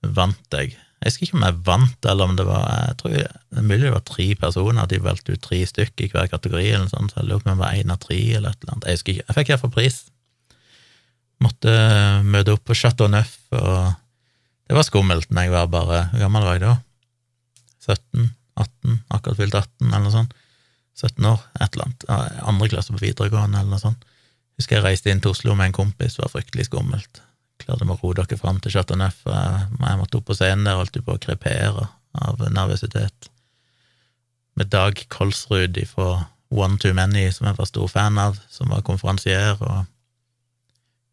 vant jeg jeg husker ikke om jeg vant, eller om det var jeg tror Det er mulig det var tre personer, de valgte ut tre stykker i hver kategori, eller sånt, så jeg lurer på om jeg var én av tre, eller et eller annet. Jeg husker ikke. Jeg fikk iallfall pris. Måtte møte opp på Chateau Neuf, og det var skummelt når jeg var bare Hvor gammel var jeg da? 17? 18? Akkurat fylt 18, eller noe sånt. 17 år, et eller annet. Andre klasse på videregående, eller noe sånt. Husker jeg reiste inn til Oslo med en kompis, det var fryktelig skummelt klarte vi å roe dere fram til Chateau Neuf. Jeg måtte opp på scenen der, og holdt på å krepere av nervøsitet. Med Dag Kolsrud fra One Too Many, som jeg var stor fan av, som var konferansier, og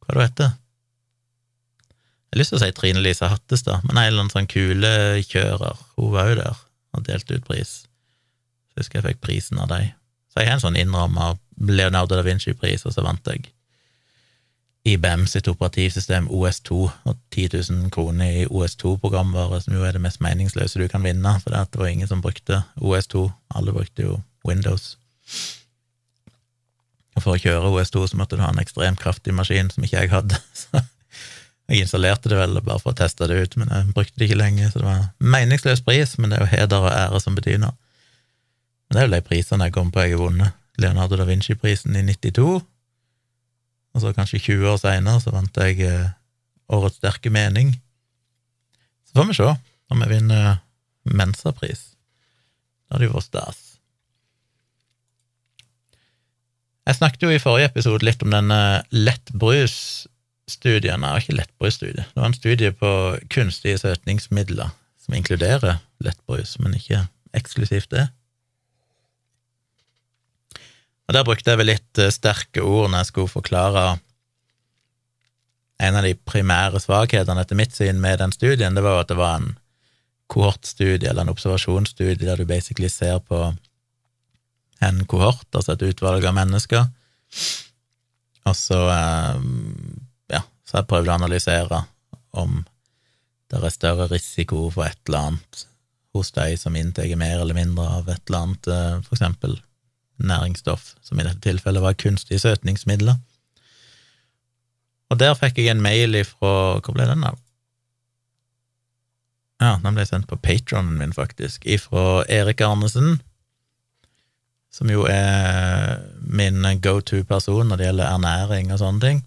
hva det heter Jeg har lyst til å si Trine Lise Hattestad, men ei eller annen sånn kulekjører, hun var jo der og delte ut pris. Så husker jeg fikk prisen av dem. Så jeg har en sånn innramma Leonardo da Vinci-pris, og så vant jeg IBM sitt operativsystem OS2 og 10 000 kroner i OS2-programvare, som jo er det mest meningsløse du kan vinne, for det var ingen som brukte OS2, alle brukte jo Windows. Og for å kjøre OS2 så måtte du ha en ekstremt kraftig maskin som ikke jeg hadde, så jeg installerte det vel bare for å teste det ut, men jeg brukte det ikke lenge, så det var en meningsløs pris, men det er jo heder og ære som betyr noe. Men det er jo de prisene jeg kom på jeg har vunnet. Leonardo da Vinci-prisen i 92, og så kanskje 20 år seinere så vant jeg eh, Årets sterke mening. Så får vi se om jeg vinner Mensa-pris. Det hadde jo vært stas. Jeg snakket jo i forrige episode litt om denne lettbrusstudien. Nei, ikke lettbrusstudie. Det var en studie på kunstige søtningsmidler som inkluderer lettbrus, men ikke eksklusivt det. Og Der brukte jeg vel litt eh, sterke ord når jeg skulle forklare en av de primære svakhetene etter mitt syn med den studien, det var jo at det var en kohortstudie, eller en observasjonsstudie, der du basically ser på en kohort, altså et utvalg av mennesker, og så eh, ja, så jeg prøvde å analysere om det er større risiko for et eller annet hos de som inntar mer eller mindre av et eller annet, eh, for eksempel næringsstoff, som i dette tilfellet var kunstige søtningsmidler. Og der fikk jeg en mail ifra Hvor ble den, da? Ja, den ble sendt på patronen min, faktisk, ifra Erik Arnesen, som jo er min go to-person når det gjelder ernæring og sånne ting.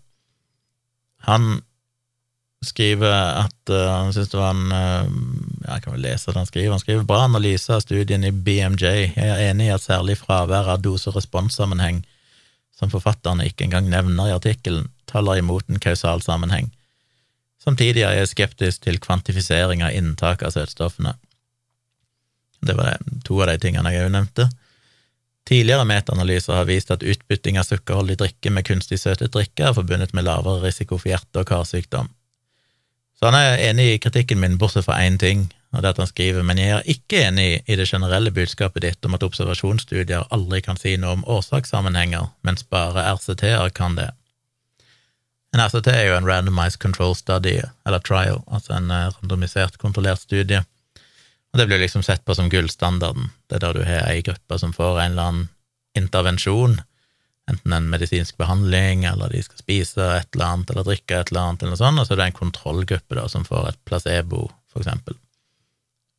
Han skriver at uh, han syns det var en uh, Jeg kan vel lese det han skriver. Han skriver bra analyse av studien i BMJ. Jeg er enig i at særlig fravær av dose-respons-sammenheng, som forfatterne ikke engang nevner i artikkelen, taler imot en kausal sammenheng. Samtidig er jeg skeptisk til kvantifisering av inntak av søtstoffene. Det var to av de tingene jeg òg nevnte. Tidligere metaanalyser har vist at utbytting av sukkerholdig drikke med kunstig søtet drikke er forbundet med lavere risiko for hjerte- og karsykdom. Så han er enig i kritikken min, bortsett fra én ting, og det at han skriver, men jeg er ikke enig i det generelle budskapet ditt om at observasjonsstudier aldri kan si noe om årsakssammenhenger, mens bare RCT-er kan det. En RCT er jo en randomized control study, eller trial, altså en eh, randomisert, kontrollert studie og det blir liksom sett på som gullstandarden. Det er der du har ei gruppe som får en eller annen intervensjon, enten en medisinsk behandling, eller de skal spise et eller annet, eller drikke et eller annet, eller noe sånt, og så er det en kontrollgruppe da, som får et placebo, for eksempel.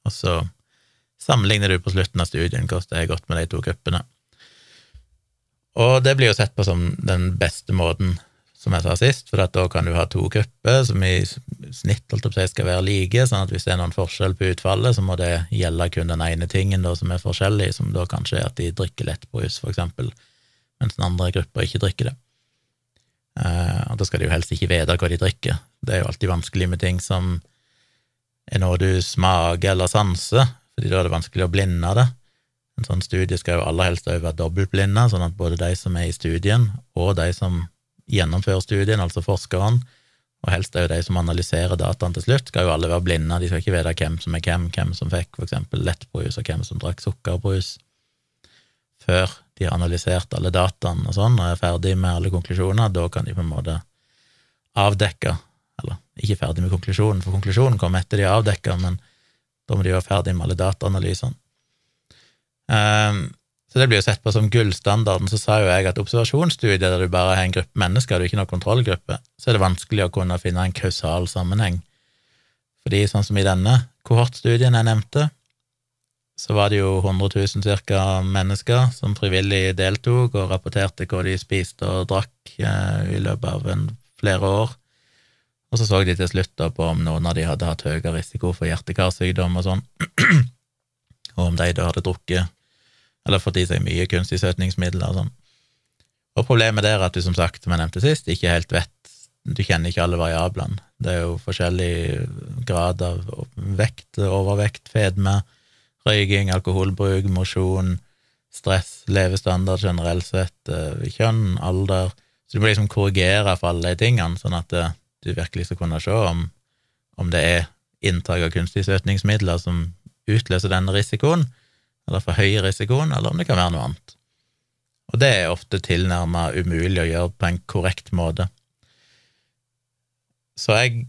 Og så sammenligner du på slutten av studien hvordan det har gått med de to gruppene. Og det blir jo sett på som den beste måten som jeg sa sist, for da kan du ha to grupper som i snitt skal være like, sånn at hvis det er noen forskjell på utfallet, så må det gjelde kun den ene tingen da, som er forskjellig, som da kanskje er at de drikker lettbrus, for eksempel, mens den andre gruppa ikke drikker det. Uh, og da skal de jo helst ikke vite hva de drikker. Det er jo alltid vanskelig med ting som er noe du smaker eller sanser, fordi da er det vanskelig å blinde det. En sånn studie skal jo aller helst være dobbeltblinda, sånn at både de som er i studien, og de som gjennomfører studien, altså forskeren, og helst er jo de som analyserer dataen til slutt, skal jo alle være blinde, de skal ikke vite hvem som er hvem, hvem som fikk eksempel lettbrus, og hvem som drakk sukkerbrus, før de har analysert alle dataene og sånn, og er ferdig med alle konklusjoner, da kan de på en måte avdekke, eller ikke ferdig med konklusjonen, for konklusjonen kommer etter de har avdekka, men da må de være ferdig med alle dataanalysene. Um, så det blir jo sett på som gullstandarden. Så sa jo jeg at observasjonsstudier der du bare har en gruppe mennesker, du ikke noen kontrollgruppe, så er det vanskelig å kunne finne en kausal sammenheng. Fordi sånn som i denne kohortstudien jeg nevnte, så var det jo 100 000 cirka mennesker som frivillig deltok og rapporterte hva de spiste og drakk eh, i løpet av en, flere år. Og så så de til slutt da på om noen av de hadde hatt høyere risiko for hjerte-karsykdom og sånn, og om de da hadde drukket eller fått i seg mye kunstig søtningsmidler og sånn. Og problemet der er at du, som sagt, som jeg nevnte sist, ikke helt vet Du kjenner ikke alle variablene. Det er jo forskjellig grad av vekt, overvekt, fedme, røyking, alkoholbruk, mosjon, stress, levestandard generelt sett, eh, kjønn, alder Så du må liksom korrigere for alle de tingene, sånn at eh, du virkelig skal kunne se om, om det er inntak av kunstige søtningsmidler som utløser denne risikoen, eller for høy risikoen, eller om det kan være noe annet. Og det er ofte tilnærmet umulig å gjøre på en korrekt måte. Så jeg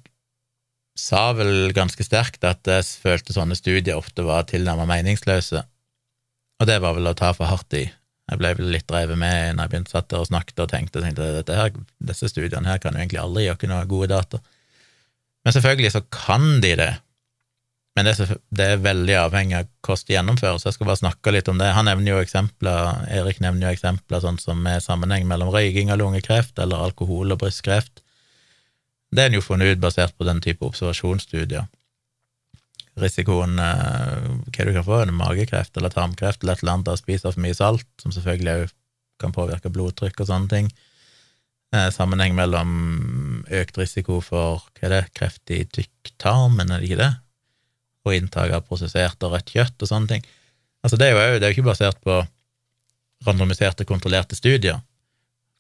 sa vel ganske sterkt at jeg følte sånne studier ofte var tilnærmet meningsløse, og det var vel å ta for hardt i. Jeg ble vel litt drevet med når jeg begynte satt der og snakket og tenkte, her, disse studiene her kan jo egentlig aldri gjøre noe gode data. Men selvfølgelig så kan de det, men det er, det er, veldig avhengig av hvordan det gjennomføres. Jeg skal bare snakke litt om det. Han nevner jo eksempler, Erik nevner jo eksempler sånn som med sammenheng mellom røyking og lungekreft eller alkohol og brystkreft. Det er en jo funnet ut basert på den type observasjonsstudier. Risikoen eh, hva du kan få, en magekreft eller tarmkreft eller et eller annet av å spise for mye salt, som selvfølgelig òg kan påvirke blodtrykk og sånne ting. Eh, sammenheng mellom økt risiko for hva er det, kreft i tykktarmen, er det ikke det? og inntak av prosessert og rødt kjøtt og sånne ting. Altså, det er jo, det er jo ikke basert på randomiserte, kontrollerte studier.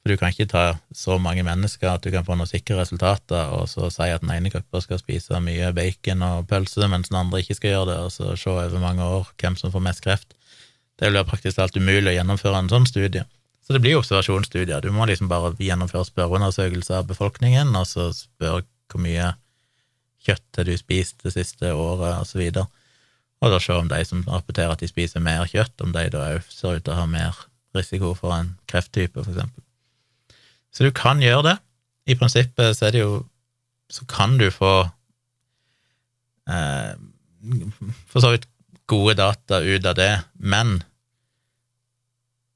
For du kan ikke ta så mange mennesker at du kan få noen sikre resultater, og så si at den ene gruppa skal spise mye bacon og pølse, mens den andre ikke skal gjøre det, og så se over mange år hvem som får mest kreft. Det blir praktisk alt umulig å gjennomføre en sånn studie. Så det blir observasjonsstudier. Du må liksom bare gjennomføre spørreundersøkelser av befolkningen, og så spørre hvor mye kjøtt har du spist det siste året, og så. Og da se om de som rapporterer at de spiser mer kjøtt, om de da òg ser ut til å ha mer risiko for en krefttype, eksempel. Så du kan gjøre det. I prinsippet så er det jo Så kan du få eh, for så vidt gode data ut av det, men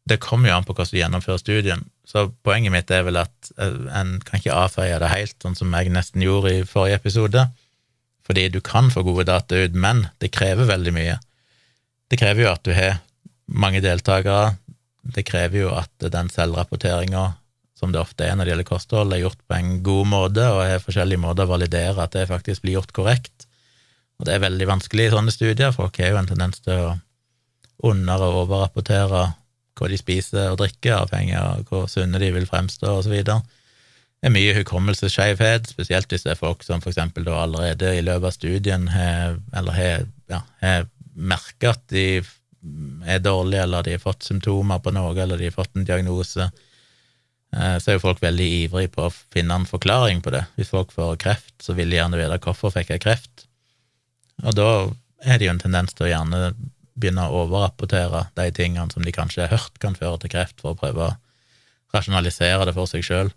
det kommer jo an på hvordan du gjennomfører studien. Så poenget mitt er vel at eh, en kan ikke avfeie det helt, sånn som jeg nesten gjorde i forrige episode, fordi du kan få gode data ut, men det krever veldig mye. Det krever jo at du har mange deltakere, det krever jo at den selvrapporteringa, som det ofte er når det gjelder kosthold, er gjort på en god måte, og har forskjellige måter å validere at det faktisk blir gjort korrekt. Og det er veldig vanskelig i sånne studier, folk har jo en tendens til å under- og overrapportere hva de spiser og drikker, avhengig av hvor sunne de vil fremstå, videre. Det er mye hukommelsesskjevhet, spesielt hvis det er folk som for eksempel da allerede i løpet av studien har, eller har, ja, har merka at de er dårlige, eller de har fått symptomer på noe, eller de har fått en diagnose, så er jo folk veldig ivrige på å finne en forklaring på det. Hvis folk får kreft, så vil de gjerne vite hvorfor fikk jeg kreft. Og da er det jo en tendens til å gjerne begynne å overrapportere de tingene som de kanskje har hørt kan føre til kreft, for å prøve å rasjonalisere det for seg sjøl.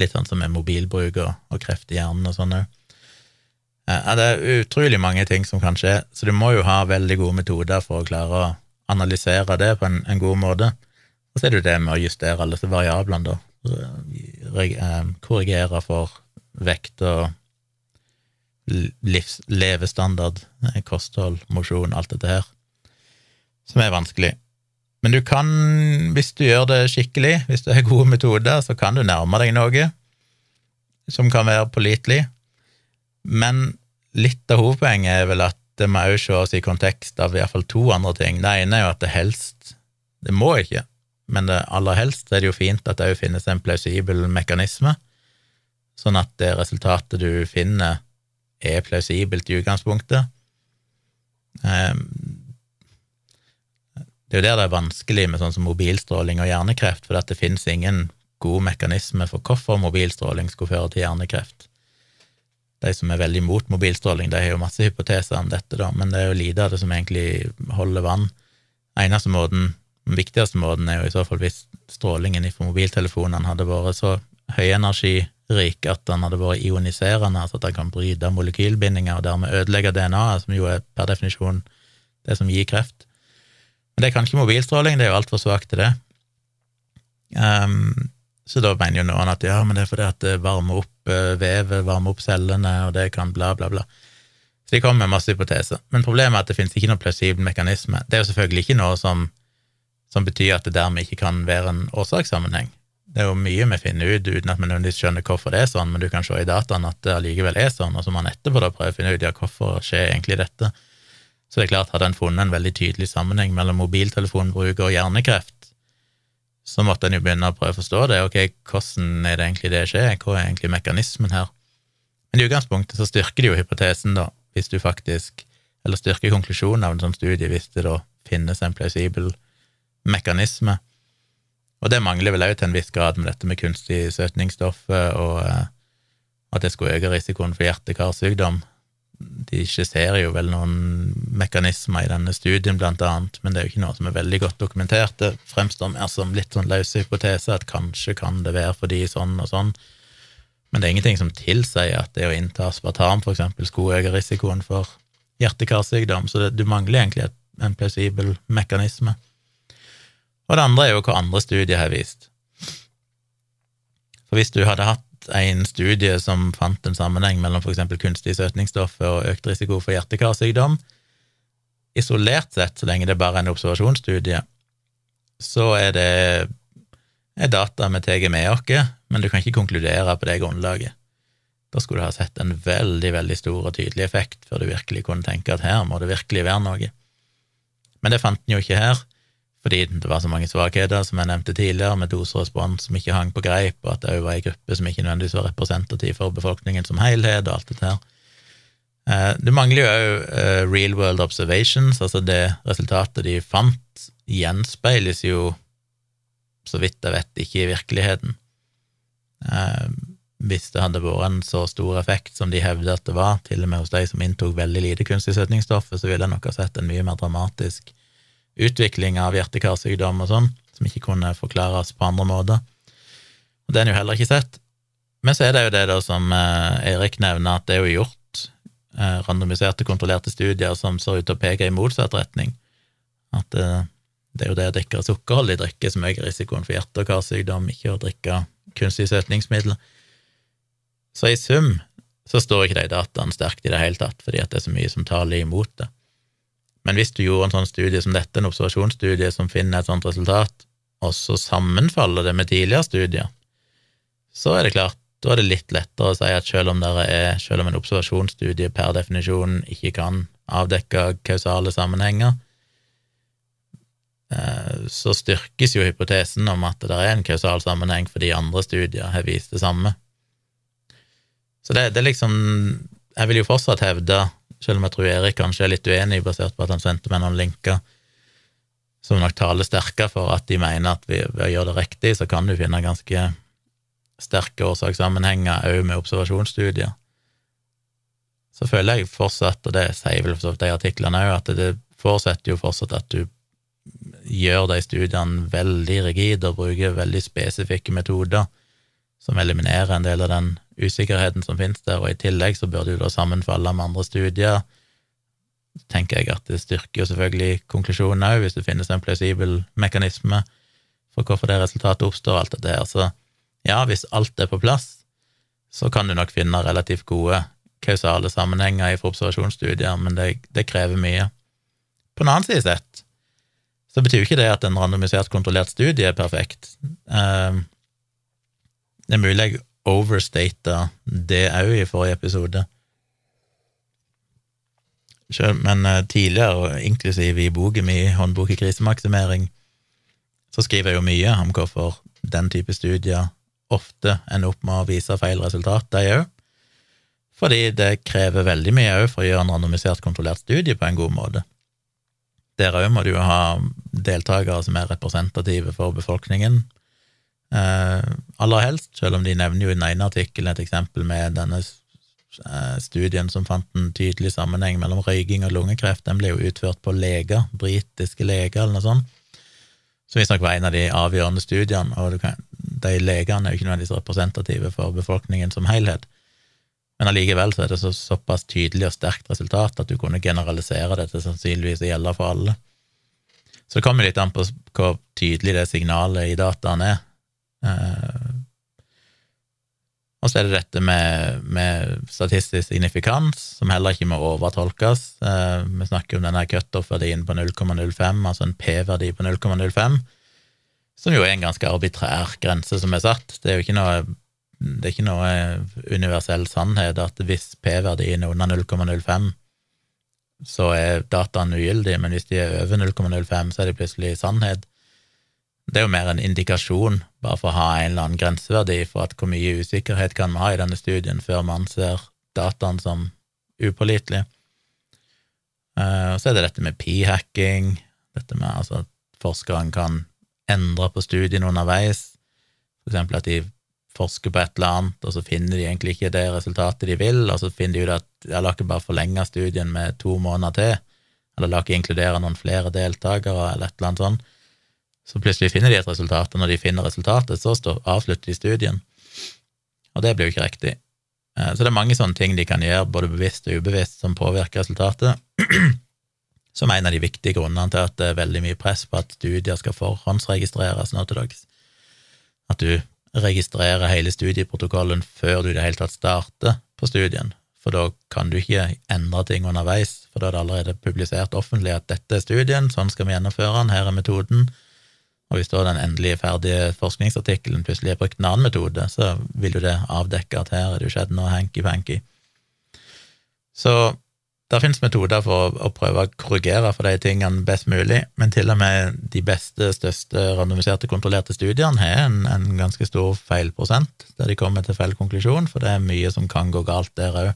Litt sånn som med mobilbruk og, og kreft i hjernen og sånn òg. Ja, det er utrolig mange ting som kan skje, så du må jo ha veldig gode metoder for å klare å analysere det på en, en god måte. Og så er det jo det med å justere alle disse variablene, da. Eh, korrigere for vekt og livs, levestandard, eh, kosthold, mosjon, alt dette her, som er vanskelig. Men du kan, hvis du gjør det skikkelig, hvis du har gode metoder, så kan du nærme deg noe som kan være pålitelig. Men litt av hovedpoenget er vel at det må også ses i kontekst av iallfall to andre ting. Det ene er jo at det helst Det må ikke, men det aller helst er det jo fint at det òg finnes en plausibel mekanisme, sånn at det resultatet du finner, er plausibelt i utgangspunktet. Ehm, det er jo der det er vanskelig med sånn som mobilstråling og hjernekreft, for det finnes ingen god mekanisme for hvorfor mobilstråling skulle føre til hjernekreft. De som er veldig mot mobilstråling, de har jo masse hypoteser om dette, da, men det er jo lite av det som egentlig holder vann. Eneste måten, den viktigste måten, er jo i så fall hvis strålingen fra mobiltelefonene hadde vært så høyenergirik at den hadde vært ioniserende, altså at den kan bryte molekylbindinger og dermed ødelegge DNA-et, som jo er per definisjon det som gir kreft. Men det kan ikke mobilstråling, det er jo altfor svakt til det. Um, så da mener jo noen at ja, men det er fordi at det varmer opp uh, vevet, varmer opp cellene, og det kan bla, bla, bla. Så de kommer med masse hypoteser. Men problemet er at det finnes ikke noen plausibel mekanisme. Det er jo selvfølgelig ikke noe som, som betyr at det dermed ikke kan være en årsakssammenheng. Det er jo mye vi finner ut uten at vi nødvendigvis skjønner hvorfor det er sånn, men du kan se i dataen at det allikevel er sånn, og så må man etterpå da prøve å finne ut ja, hvorfor skjer egentlig dette. Så det er klart, hadde en funnet en veldig tydelig sammenheng mellom mobiltelefonbruk og hjernekreft, så måtte en jo begynne å prøve å forstå det. Ok, hvordan er det egentlig det skjer? Hva er egentlig mekanismen her? Men i utgangspunktet så styrker det jo hypotesen, da, hvis du faktisk Eller styrker konklusjonen av en sånn studie hvis det da finnes en plausibel mekanisme. Og det mangler vel òg til en viss grad med dette med kunstig søtningsstoff og eh, at det skulle øke risikoen for hjerte-karsykdom. De skisserer jo vel noen mekanismer i denne studien, blant annet, men det er jo ikke noe som er veldig godt dokumentert. Det fremstår mer som litt sånn løse hypoteser, at kanskje kan det være fordi sånn og sånn, men det er ingenting som tilsier at det å innta aspartam for eksempel skulle øke risikoen for hjerte-karsykdom, så det, du mangler egentlig en plausibel mekanisme. Og det andre er jo hva andre studier har vist. For hvis du hadde hatt en studie som fant en sammenheng mellom for eksempel søtningsstoff og økt risiko for hjerte-karsykdom, isolert sett, så lenge det bare er en observasjonsstudie, så er det er data vi tar med oss, men du kan ikke konkludere på det grunnlaget. Da skulle du ha sett en veldig, veldig stor og tydelig effekt før du virkelig kunne tenke at her må det virkelig være noe. Men det fant en jo ikke her, fordi det var så mange svakheter, som jeg nevnte tidligere, med doserespons som ikke hang på greip, og at det òg var ei gruppe som ikke nødvendigvis var representativ for befolkningen som helhet, og alt dette her. Eh, det mangler jo òg eh, real world observations, altså det resultatet de fant, gjenspeiles jo, så vidt jeg vet, ikke i virkeligheten. Eh, hvis det hadde vært en så stor effekt som de hevder at det var, til og med hos de som inntok veldig lite kunstig søtningsstoff, så ville jeg nok ha sett en mye mer dramatisk utvikling av hjerte-karsykdom og sånn, som ikke kunne forklares på andre måter. Og det er en jo heller ikke sett. Men så er det jo det da som Erik Eirik nevner, at det er jo gjort eh, randomiserte, kontrollerte studier som ser ut til å peke i motsatt retning. At det, Det er jo det å drikke sukkerholdig drikke som øker risikoen for hjerte- og karsykdom, ikke å drikke kunstige søtningsmidler. Så i sum så står ikke de dataene sterkt i det hele tatt, fordi at det er så mye som taler imot det. Men hvis du gjorde en sånn studie som dette, en observasjonsstudie som finner et sånt resultat, og så sammenfaller det med tidligere studier, så er det klart, da er det litt lettere å si at selv om, er, selv om en observasjonsstudie per definisjon ikke kan avdekke kausale sammenhenger, eh, så styrkes jo hypotesen om at det er en kausal sammenheng fordi andre studier har vist det samme. Så det, det er liksom Jeg vil jo fortsatt hevde, selv om jeg tror Erik kanskje er litt uenig, basert på at han sendte meg noen linker som nok taler sterkere for at de mener at ved å gjøre det riktig, så kan du finne ganske sterke årsakssammenhenger òg med observasjonsstudier. Så føler jeg fortsatt, og det sier vel for de artiklene òg, at det forutsetter jo fortsatt at du gjør de studiene veldig rigide og bruker veldig spesifikke metoder som eliminerer en del av den usikkerheten som finnes der, og i tillegg så bør det jo da sammenfalle med andre studier. Så tenker jeg at det styrker jo selvfølgelig konklusjonen òg, hvis det finnes en plausibel mekanisme for hvorfor det resultatet oppstår, alt dette her. Så ja, hvis alt er på plass, så kan du nok finne relativt gode kausale sammenhenger fra observasjonsstudier, men det, det, krever mye. På den annen side sett så betyr jo ikke det at en randomisert, kontrollert studie er perfekt. Uh, det er mulig jeg overstata det òg i forrige episode. Selv, men uh, tidligere, inklusiv i boken min Håndbok i krisemaksimering, så skriver jeg jo mye om hvorfor den type studier ofte ender opp med å vise feil resultat, de òg. Fordi det krever veldig mye òg for å gjøre en randomisert, kontrollert studie på en god måte. Der òg må du jo ha deltakere som er representative for befolkningen, Eh, aller helst, selv om de nevner jo i den ene artikkelen et eksempel med denne eh, studien som fant en tydelig sammenheng mellom røyking og lungekreft. Den ble jo utført på leger, britiske leger eller noe sånt, som visstnok var en av de avgjørende studiene, og kan, de legene er jo ikke nødvendigvis representative for befolkningen som helhet. Men allikevel så er det så, såpass tydelig og sterkt resultat at du kunne generalisere det til sannsynligvis å gjelde for alle. Så det kommer litt an på hvor tydelig det signalet i dataen er. Eh, og så er det dette med, med, statistisk signifikans, som heller ikke må overtolkes. Eh, vi snakker om denne cutoff-verdien på 0,05, altså en P-verdi på 0,05, som jo er en ganske arbitrær grense som er satt. Det er jo ikke noe, det er ikke noe universell sannhet at hvis P-verdien er under 0,05, så er dataen ugyldig, men hvis de er over 0,05, så er de plutselig sannhet. Det er jo mer en indikasjon, bare for å ha en eller annen grenseverdi for at hvor mye usikkerhet kan vi ha i denne studien før man ser dataen som upålitelig. Uh, så er det dette med p-hacking, dette med altså at forskeren kan endre på studien underveis, for eksempel at de forsker på et eller annet, og så finner de egentlig ikke det resultatet de vil, og så finner de ut at ja, la ikke bare forlenge studien med to måneder til, eller la ikke inkludere noen flere deltakere, eller et eller annet sånt. Så plutselig finner de et resultat, og når de finner resultatet, så avslutter de studien. Og det blir jo ikke riktig. Eh, så det er mange sånne ting de kan gjøre, både bevisst og ubevisst, som påvirker resultatet. Som en av de viktige grunnene til at det er veldig mye press på at studier skal forhåndsregistreres nå til dags. At du registrerer hele studieprotokollen før du i det hele tatt starter på studien. For da kan du ikke endre ting underveis, for da er det allerede publisert offentlig at dette er studien, sånn skal vi gjennomføre den, her er metoden, og hvis da den endelige ferdige forskningsartikkelen plutselig har brukt en annen metode, så vil jo det avdekke at her er det skjedd noe hanky-panky. Så det finnes metoder for å, prøve å korrigere for de tingene best mulig, men til og med de beste, største randomiserte, kontrollerte studiene har en, en ganske stor feilprosent, der de kommer til feil konklusjon, for det er mye som kan gå galt der òg.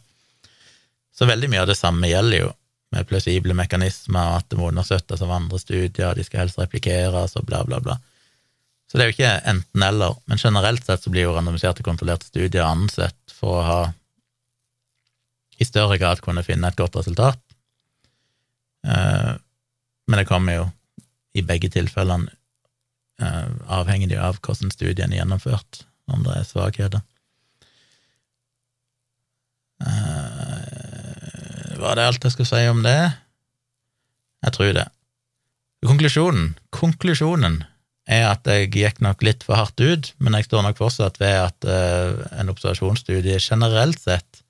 Så veldig mye av det samme gjelder jo med plausible mekanismer, og at det må understøttes av andre studier, de skal helst replikeres og bla, bla, bla. Så det er jo ikke enten-eller, men generelt sett så blir jo randomiserte, kontrollerte studier ansett for å ha i større grad kunne finne et godt resultat. Eh, men det kommer jo i begge tilfellene eh, avhengig av hvordan studien er gjennomført, om det er svakheter. Eh, var det alt jeg skulle si om det? Jeg tror det. Konklusjonen Konklusjonen er at jeg gikk nok litt for hardt ut, men jeg står nok fortsatt ved at uh, en observasjonsstudie generelt sett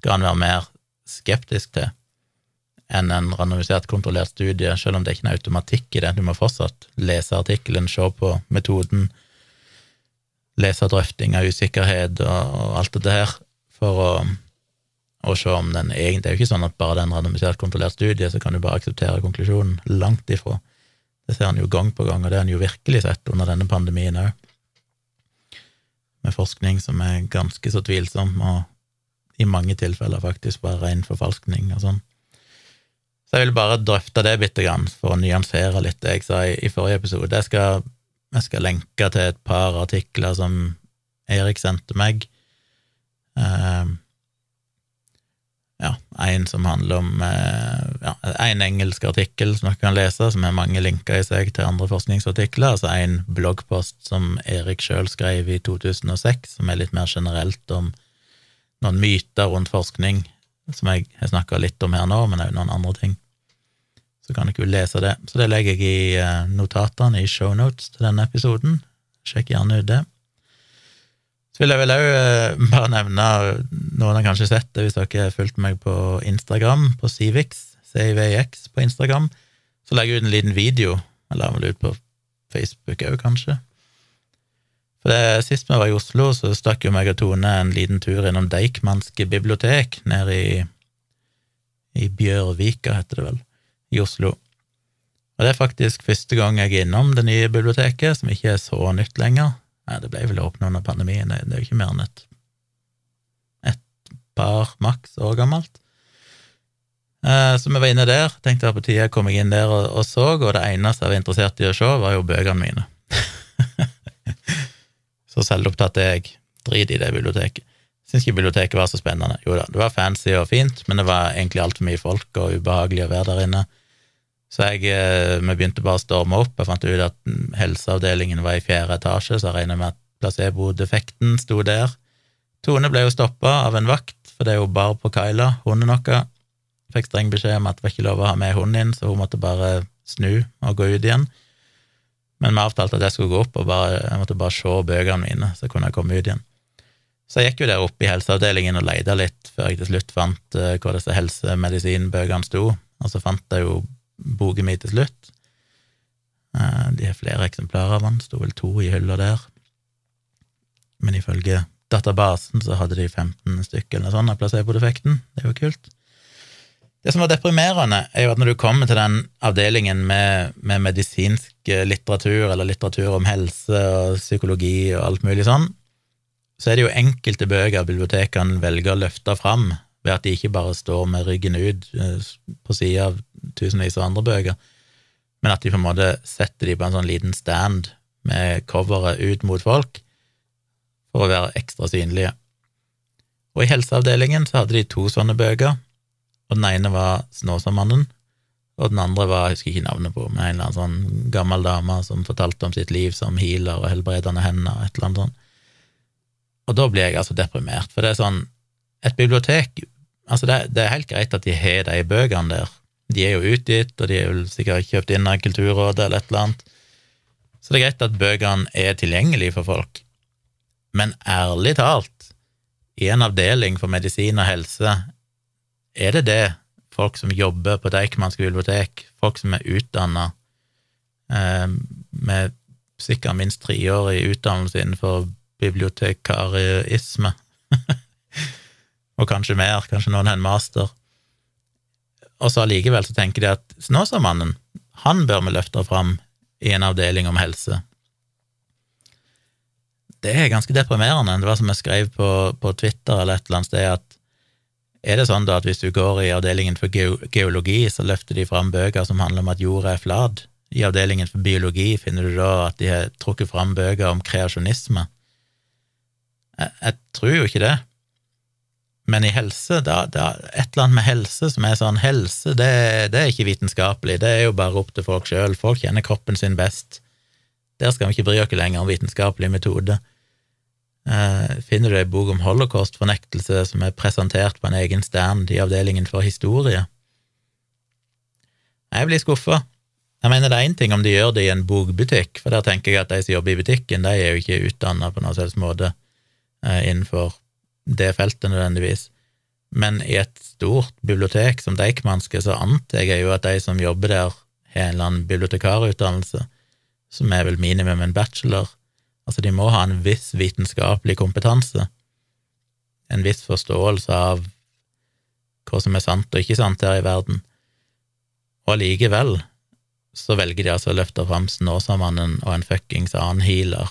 skal en være mer skeptisk til enn en randomisert, kontrollert studie, selv om det ikke er automatikk i det. Du må fortsatt lese artikkelen, se på metoden, lese drøfting av usikkerhet og alt det der for å, å se om den egentlig Det er jo ikke sånn at bare den er randomisert, kontrollert studie, så kan du bare akseptere konklusjonen. Langt ifra. Det ser en jo gang på gang, og det har en jo virkelig sett under denne pandemien òg, med forskning som er ganske så tvilsom, og i mange tilfeller faktisk bare ren forfalskning og sånn. Så jeg vil bare drøfte det bitte grann, for å nyansere litt det jeg sa i, forrige episode. Jeg skal, jeg skal, lenke til et par artikler som Erik sendte meg. Uh, ja, en som handler om uh, ja, en engelsk artikkel som dere kan lese, som har mange linker i seg til andre forskningsartikler, altså en bloggpost som Erik sjøl skrev i 2006, som er litt mer generelt om noen myter rundt forskning som jeg har snakka litt om her nå, men òg noen andre ting. Så kan dere jo lese det. Så det legger jeg i eh, notatene i shownotes til denne episoden. Sjekk gjerne ut det. Så vil jeg vel òg eh, bare nevne, noen har kanskje sett det hvis dere har fulgt meg på Instagram, på Civix, CIVX på Instagram, så legger jeg ut en liten video, la vel ut på Facebook òg, kanskje, for det, Sist vi var i Oslo, så stakk jo meg og Tone en liten tur innom Deichmanske bibliotek nede i, i Bjørvika, heter det vel, i Oslo. Og det er faktisk første gang jeg er innom det nye biblioteket, som ikke er så nytt lenger. Nei, det ble vel åpna under pandemien, det er jo ikke mer enn et, et par maks år gammelt. Eh, så vi var inne der, tenkte jeg på tide jeg kom inn der og, og så, og det eneste jeg var interessert i å se, var jo bøkene mine. Så selvopptatt er jeg. Drit i det biblioteket. Syns ikke biblioteket var så spennende. Jo da, det var fancy og fint, men det var egentlig altfor mye folk og ubehagelig å være der inne. Så jeg, eh, vi begynte bare å storme opp. Jeg fant ut at helseavdelingen var i fjerde etasje, så jeg regner med at placebo-defekten sto der. Tone ble jo stoppa av en vakt, for det er jo bar på Kyla, hunden vår. Fikk streng beskjed om at det var ikke lov å ha med hunden inn, så hun måtte bare snu og gå ut igjen. Men vi avtalte at jeg skulle gå opp og bare, jeg måtte bare se bøkene mine, så kunne jeg komme ut igjen. Så jeg gikk jo der oppe i helseavdelingen og leita litt, før jeg til slutt fant uh, hvor disse helsemedisinbøkene sto, og så fant jeg jo boken min til slutt. Uh, de har flere eksemplarer av den, sto vel to i hylla der. Men ifølge databasen så hadde de 15 stykker eller noe sånt av placebo-defekten. Det er jo kult. Det som var deprimerende, er jo at når du kommer til den avdelingen med, med, medisinsk litteratur, eller litteratur om helse og psykologi og alt mulig sånn, så er det jo enkelte bøker bibliotekene velger å løfte fram ved at de ikke bare står med ryggen ut eh, på sida av tusenvis av andre bøker, men at de på en måte setter de på en sånn liten stand med coveret ut mot folk for å være ekstra synlige. Og i helseavdelingen så hadde de to sånne bøker og den ene var Snåsamannen, og den andre var, jeg husker ikke navnet på, men en eller annen sånn gammel dame som fortalte om sitt liv som healer og helbredende hender, et eller annet sånt. Og da blir jeg altså deprimert, for det er sånn Et bibliotek Altså, det, det er helt greit at de har de bøkene der. De er jo utgitt, og de er jo sikkert kjøpt inn av Kulturrådet eller et eller annet. Så det er greit at bøkene er tilgjengelige for folk. Men ærlig talt, i en avdeling for medisin og helse er det det folk som jobber på Deichmanske bibliotek, folk som er utdanna eh, med sikkert minst treårig utdannelse innenfor bibliotekarisme, og kanskje mer, kanskje noen har en master, og så allikevel så tenker de at Snåsamannen, han bør vi løfte fram i en avdeling om helse. Det er ganske deprimerende. Det var som jeg skrev på, på Twitter eller et eller annet sted, at er det sånn da at hvis du går i avdelingen for geologi, så løfter de fram bøker som handler om at jorda er flat? I avdelingen for biologi finner du da at de har trukket fram bøker om kreasjonisme? Jeg, jeg tror jo ikke det. Men i helse, da, da, et eller annet med helse som er sånn Helse, det, det er ikke vitenskapelig, det er jo bare opp til folk sjøl. Folk kjenner kroppen sin best. Der skal vi ikke bry oss lenger om vitenskapelig metode. Eh, finner du ei bok om holocaust-fornektelse som er presentert på en egen stand i avdelingen for historie. Jeg blir skuffa. Jeg mener det er én ting om de gjør det i en bokbutikk, for der tenker jeg at de som jobber i butikken, de er jo ikke utdanna på noen slags måte eh, innenfor det feltet nødvendigvis. Men i et stort bibliotek som Deichmanske, så antar jeg jo at de som jobber der, har en eller annen bibliotekarutdannelse, som er vel minimum en bachelor. Altså, de må ha en viss vitenskapelig kompetanse, en viss forståelse av hva som er sant og ikke sant her i verden. Og allikevel så velger de altså å løfte fram Snåsamannen og en fuckings annen healer.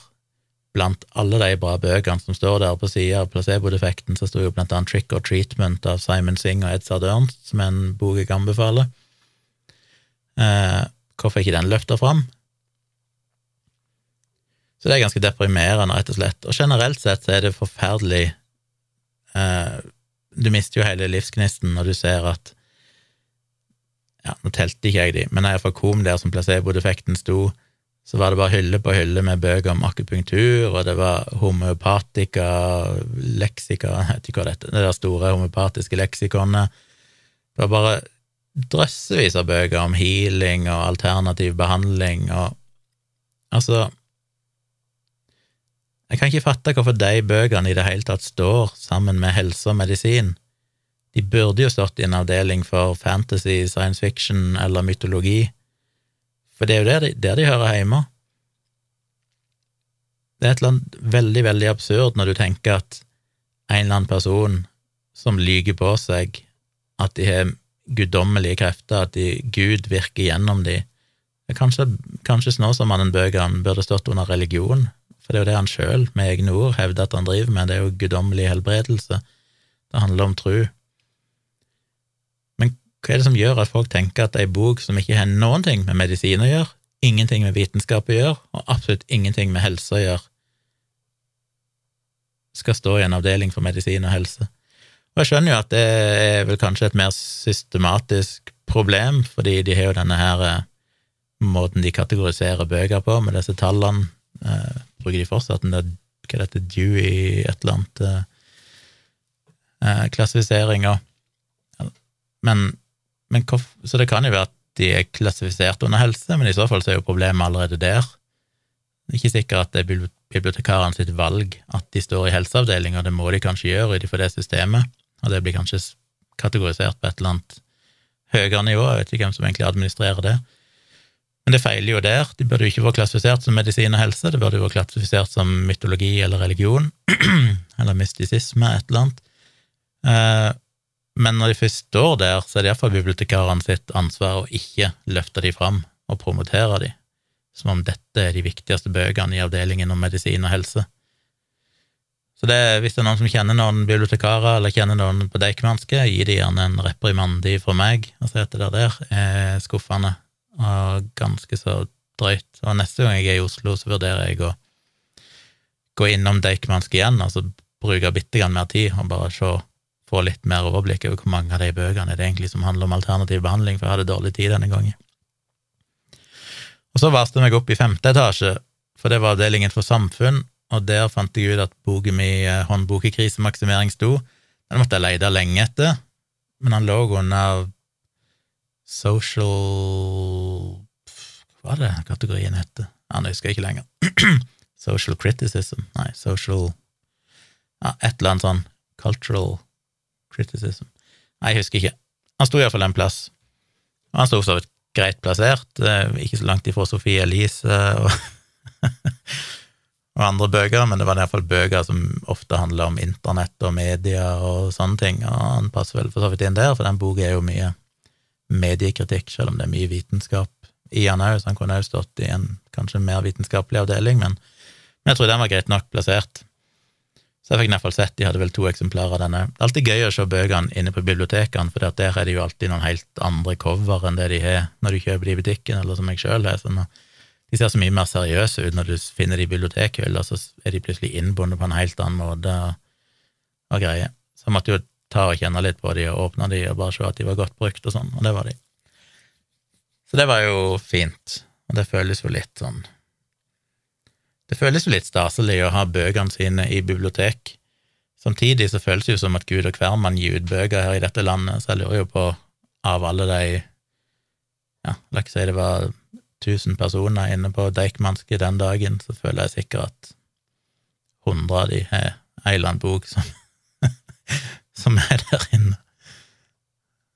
Blant alle de bra bøkene som står der på sida av placebo-defekten, så sto jo blant annet Trick or Treatment av Simon Singh og Ed Ernst, som er en bok jeg anbefaler. Eh, hvorfor er ikke den løfta fram? Så det er ganske deprimerende, rett og slett. Og generelt sett så er det forferdelig eh, Du mister jo hele livsgnisten når du ser at ja, Nå telte ikke jeg de, men når fra kom der som placebo-defekten sto, så var det bare hylle på hylle med bøker om akupunktur, og det var homeopatika, leksika Jeg vet ikke hva dette Det der store homopatiske leksikonet. Det var bare drøssevis av bøker om healing og alternativ behandling og Altså Jeg kan ikke fatte hvorfor de bøkene i det hele tatt står sammen med helse og medisin. De burde jo stått i en avdeling for fantasy, science fiction eller mytologi, for det er jo der de, der de hører hjemme. Det er et eller annet veldig, veldig absurd når du tenker at en eller annen person som lyger på seg at de har guddommelige krefter, at de, Gud virker gjennom de. Kanskje, kanskje Snåsamannen-bøkene burde stått under religion, for det er jo det han sjøl, med egne ord, hevder at han driver med, det er jo guddommelig helbredelse. Det handler om tru. Hva er det som gjør at folk tenker at ei bok som ikke har noen ting med medisin å gjøre, ingenting med vitenskap å gjøre, og absolutt ingenting med helse å gjøre, skal stå i en avdeling for medisin og helse? Og jeg skjønner jo at det er vel kanskje et mer systematisk problem, fordi de har jo denne her eh, måten de kategoriserer bøker på, med disse tallene. Eh, bruker de fortsatt den der hva er dette, Dewey, et eller annet eh, eh klassifiseringer. Men men så det kan jo være at de er klassifisert under helse, men i så fall så er jo problemet allerede der. Det er ikke sikkert at det er bibliotekarene sitt valg at de står i helseavdelinga, det må de kanskje gjøre for det systemet, og det blir kanskje kategorisert på et eller annet høyere nivå, jeg vet ikke hvem som egentlig administrerer det. Men det feiler jo der, de burde jo ikke vært klassifisert som medisin og helse, det burde jo vært klassifisert som mytologi eller religion, eller mystisisme, et eller annet. Men når de først står der, så er det iallfall bibliotekarene sitt ansvar å ikke løfte de fram og promotere de, som om dette er de viktigste bøkene i avdelingen om medisin og helse. Så det, hvis det er noen som kjenner noen bibliotekarer, eller kjenner noen på Deichmanske, gi de gjerne en reprimande fra meg og si at det der er skuffende og ganske så drøyt. Og neste gang jeg er i Oslo, så vurderer jeg å gå innom Deichmanske igjen, altså bruke bitte grann mer tid og bare se få litt mer overblikk over hvor mange av de bøkene det egentlig som handler om alternativ behandling, for jeg hadde dårlig tid denne gangen. Og så varslet jeg meg opp i femte etasje, for det var avdelingen for samfunn, og der fant jeg ut at boken min eh, Håndbok i krisemaksimering sto. Den måtte jeg lete lenge etter, men han lå under social Hva var det kategorien? Ja, jeg husker ikke lenger. social criticism? Nei, social Ja, et eller annet sånn cultural criticism. Nei, jeg husker ikke. Han sto iallfall en plass. Og han sto så vidt greit plassert, eh, ikke så langt ifra Sofie Elise og, og andre bøker, men det var iallfall bøker som ofte handler om internett og media og sånne ting, og han passer vel for så vidt inn der, for den boka er jo mye mediekritikk, selv om det er mye vitenskap i han òg, så han kunne òg stått i en kanskje mer vitenskapelig avdeling, men, men jeg tror den var greit nok plassert. Så jeg fikk i hvert fall sett, de hadde vel to eksemplarer av denne. Det er alltid gøy å se bøkene inne på bibliotekene, for der er det jo alltid noen helt andre cover enn det de har når du kjøper de i butikken, eller som jeg sjøl har. Sånn, de ser så mye mer seriøse ut når du finner de i bibliotekhylla, så er de plutselig innbundet på en helt annen måte og, greie. Så jeg måtte jo ta og kjenne litt på de og åpne de og bare se at de var godt brukt og sånn, og det var de. Så det var jo fint, og det føles jo litt sånn det føles jo litt staselig å ha bøkene sine i bibliotek. Samtidig så føles det jo som at Gud og hvermann gir ut bøker her i dette landet, så jeg lurer jo på, av alle de ja, la ikke si det var 1000 personer inne på Deichmanske den dagen, så føler jeg sikkert at 100 av de har ei eller annen bok som, som er der inne.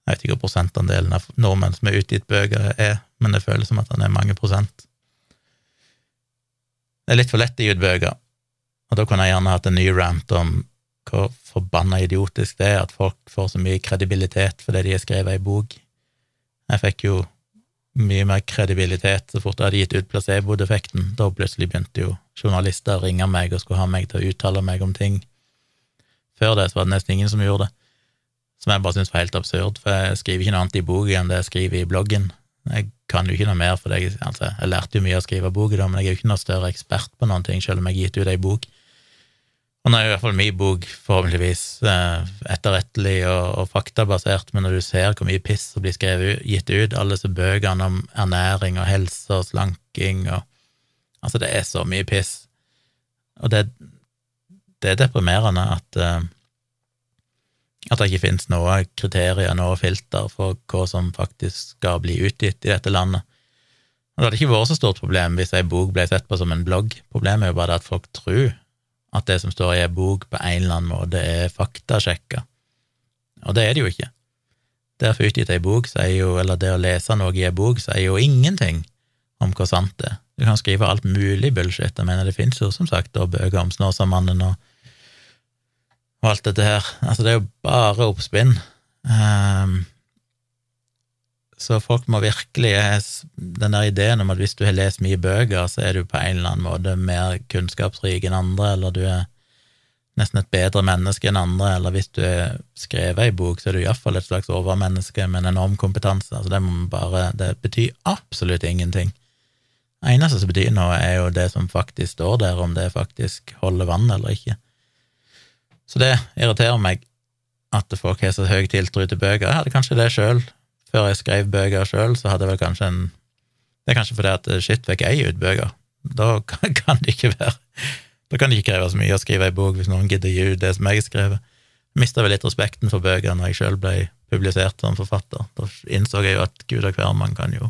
Jeg vet ikke hvor prosentandelen av nordmenn som er utgitt bøker, er, men det føles som at den er mange prosent. Det er litt for lett å gi ut bøker, og da kunne jeg gjerne hatt en ny rant om hvor forbanna idiotisk det er at folk får så mye kredibilitet fordi de har skrevet ei bok. Jeg fikk jo mye mer kredibilitet så fort jeg hadde gitt ut placebo-defekten. Da plutselig begynte jo journalister å ringe meg og skulle ha meg til å uttale meg om ting. Før det så var det nesten ingen som gjorde det, som jeg bare syntes var helt absurd, for jeg skriver ikke noe annet i boka enn det jeg skriver i bloggen. Jeg kan jo ikke noe mer, for jeg, altså, jeg lærte jo mye av å skrive bok, men jeg er jo ikke noe større ekspert på noen ting, selv om jeg har gitt ut ei bok. Og nå er jo i hvert fall min bok forhåpentligvis eh, etterrettelig og, og, faktabasert, men når du ser hvor mye piss som blir skrevet, gitt ut, alle disse bøkene om ernæring og helse og slanking og Altså, det er så mye piss. Og det, det er deprimerende at uh, at det ikke finnes noe kriterier, noe filter for hva som faktisk skal bli utgitt i dette landet. Og Det hadde ikke vært så stort problem hvis ei bok ble sett på som en blogg. Problemet er jo bare det at folk tror at det som står i ei bok, på en eller annen måte er faktasjekka. Og det er det jo ikke. Det å få utgitt ei bok, jo, eller det å lese noe i ei bok, sier jo ingenting om hvor sant det er. Du kan skrive alt mulig bullshit. Jeg mener, det finnes jo som sagt bøker om Snåsamannen og, og alt dette her. Altså, det er jo bare oppspinn. Um, så folk må virkelig Den der ideen om at hvis du har lest mye bøker, så er du på en eller annen måte mer kunnskapsrik enn andre, eller du er nesten et bedre menneske enn andre, eller hvis du har skrevet ei bok, så er du iallfall et slags overmenneske med en enorm kompetanse. Altså det, bare, det betyr absolutt ingenting. Det eneste som betyr noe, er jo det som faktisk står der, om det faktisk holder vann eller ikke. Så det irriterer meg at folk har så høy tiltro til bøker. Jeg hadde kanskje det sjøl før jeg skrev bøker sjøl, så hadde jeg vel kanskje en Det er kanskje fordi at shit, fikk jeg ut bøker? Da kan det ikke være Da kan det ikke kreve så mye å skrive ei bok hvis noen gidder å gi ut det som jeg har skrevet. Mista vel litt respekten for bøker når jeg sjøl ble publisert som forfatter. Da innså jeg jo at gud og hver man kan jo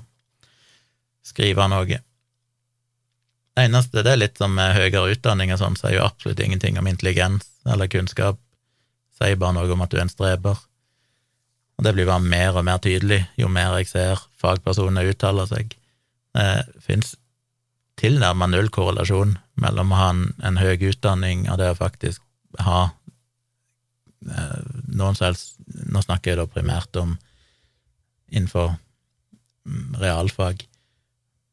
skrive noe. Det eneste det er litt som med høyere utdanning og sånn, sier jo absolutt ingenting om intelligens eller kunnskap. Sier bare noe om at du er en streber. Og det blir bare mer og mer tydelig jo mer jeg ser fagpersoner uttaler seg. Det fins tilnærmet null korrelasjon mellom å ha en, en høy utdanning og det å faktisk ha eh, noen som helst Nå snakker jeg da primært om innenfor mm, realfag,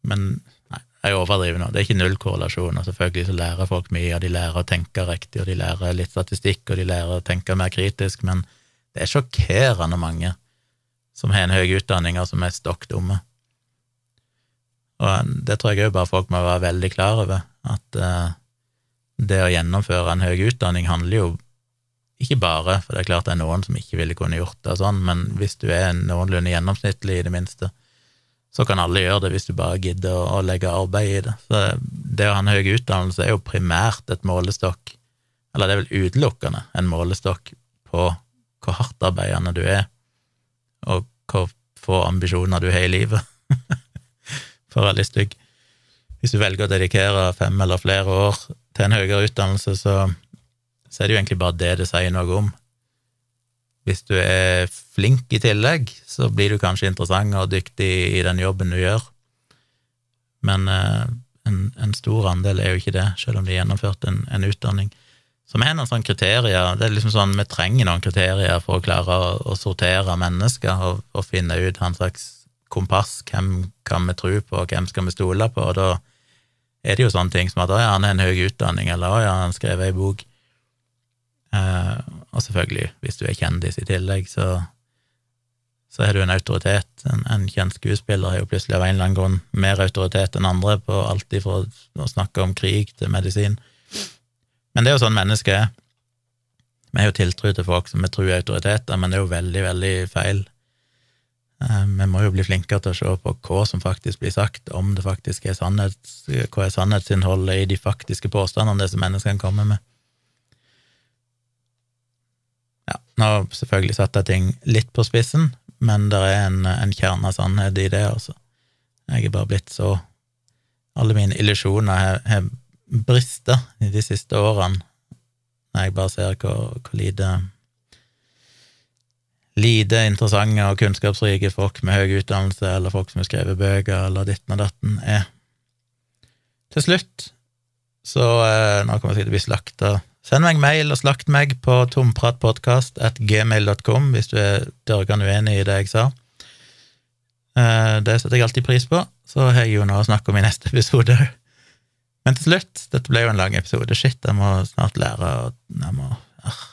men nei, jeg overdriver nå. Det er ikke null korrelasjon, og selvfølgelig så lærer folk mye, og de lærer å tenke riktig, og de lærer litt statistikk, og de lærer å tenke mer kritisk, men det er sjokkerende mange som har en høy utdanning, og som er stokk dumme. Og det tror jeg òg bare folk må være veldig klar over, at uh, det å gjennomføre en høy utdanning handler jo ikke bare, for det er klart det er noen som ikke ville kunne gjort det sånn, men hvis du er noenlunde gjennomsnittlig, i det minste, så kan alle gjøre det hvis du bare gidder å, legge arbeid i det. Så det å ha en høy utdannelse er jo primært et målestokk, eller det er vel utelukkende en målestokk på hvor hardtarbeidende du er, og hvor få ambisjoner du har i livet, for å være litt stygg. Hvis du velger å dedikere fem eller flere år til en høyere utdannelse, så, så er det jo egentlig bare det det sier noe om. Hvis du er flink i tillegg, så blir du kanskje interessant og dyktig i den jobben du gjør, men eh, en, en, stor andel er jo ikke det, selv om de har gjennomført en, en utdanning. Så vi har noen sånne kriterier. Det er liksom sånn, Vi trenger noen kriterier for å klare å, å sortere mennesker og, og, finne ut en slags kompass. Hvem kan vi tro på, og hvem skal vi stole på? Og da er det jo sånne ting som at 'å ja, han har en høy utdanning', eller 'å ja, han skrev ei bok'. Eh, og selvfølgelig, hvis du er kjendis i tillegg, så, så er du en autoritet. En, en, kjent skuespiller har jo plutselig av en eller annen grunn mer autoritet enn andre på alt ifra å snakke om krig til medisin. Men det er jo sånn mennesket er. Vi har jo tiltro til folk som vi tror er autoriteter, men det er jo veldig, veldig feil. Eh, vi må jo bli flinkere til å se på hva som faktisk blir sagt, om det faktisk er sannhets, hva er sannhetsinnholdet i de faktiske påstandene disse menneskene kommer med. Ja, Nå selvfølgelig satte jeg ting litt på spissen, men det er en, en kjerne av sannhet i det, altså. Jeg er bare blitt så Alle mine illusjoner har brista i de siste årene, når jeg bare ser hvor, hvor lite lite interessante og kunnskapsrike folk med høy utdannelse, eller folk som har skrevet bøker, eller ditten og datten, er. Til slutt, så eh, Nå kommer jeg sikkert til å bli slakta. Send meg mail og slakt meg på tompratpodkast.gmail.com at gmail.com hvis du er dørgende uenig i det jeg sa. Eh, det setter jeg alltid pris på. Så har jeg jo noe å snakke om i neste episode òg. Men til slutt, dette ble jo en lang episode. Shit, jeg må snart lære å Jeg må arr.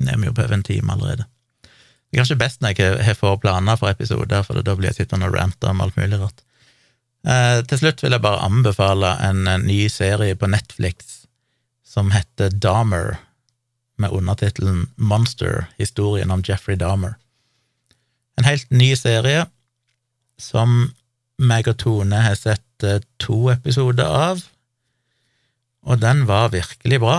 Jeg er jo på over en time allerede. Det er kanskje best når jeg har få planer for episoder, for da blir jeg sittende og rante om alt mulig rart. Eh, til slutt vil jeg bare anbefale en, en ny serie på Netflix som heter Dahmer, med undertittelen Monster, historien om Jeffrey Dahmer. En helt ny serie som meg og Tone har sett eh, to episoder av, og den var virkelig bra.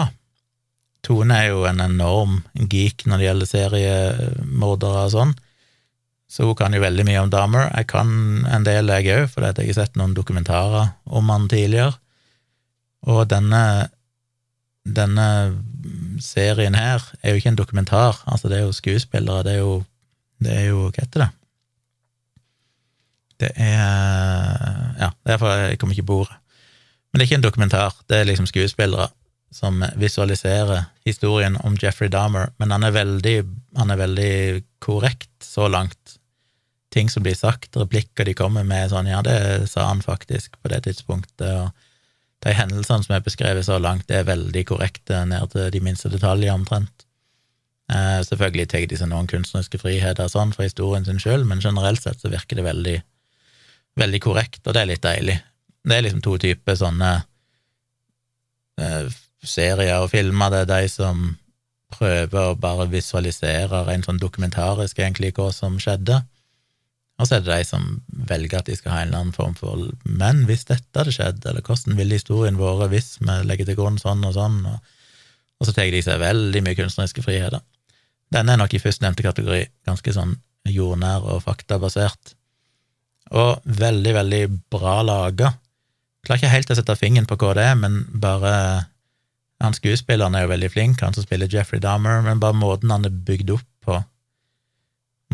Tone er jo en enorm geek når det gjelder seriemordere og sånn, så hun kan jo veldig mye om Dahmer. Jeg kan en del, jeg òg, fordi jeg har sett noen dokumentarer om han tidligere. Og denne, denne serien her er jo ikke en dokumentar, altså det er jo skuespillere, det er jo, det er jo Hva heter det? Det er Ja, derfor er jeg kommer ikke på ordet. Men det er ikke en dokumentar, det er liksom skuespillere som visualiserer historien om Jeffrey Dahmer, men han er veldig, han er veldig korrekt så langt. Ting som blir sagt, replikker de kommer med, sånn ja, det sa han faktisk på det tidspunktet, og de hendelsene som er beskrevet så langt, er veldig korrekte ned til de minste detaljer, omtrent. Eh, selvfølgelig tar de seg noen kunstneriske friheter sånn for historien sin skyld, men generelt sett så virker det veldig, veldig korrekt, og det er litt deilig. Det er liksom to typer sånne eh, serier og filmer, det er de som prøver å bare visualisere rent sånn dokumentarisk egentlig hva som skjedde, og så er det de som velger at de skal ha en eller annen form for Men hvis dette hadde skjedd, eller hvordan ville historien vært hvis vi legger til grunn sånn og sånn, og, og så tar de seg veldig mye kunstneriske friheter. Denne er nok i førstnevnte kategori ganske sånn jordnær og faktabasert, og veldig, veldig bra laga. Klarer ikke helt å sette fingeren på hva det er, men bare han skuespilleren er jo veldig flink, han som spiller Jeffrey Dahmer, men bare måten han er bygd opp på,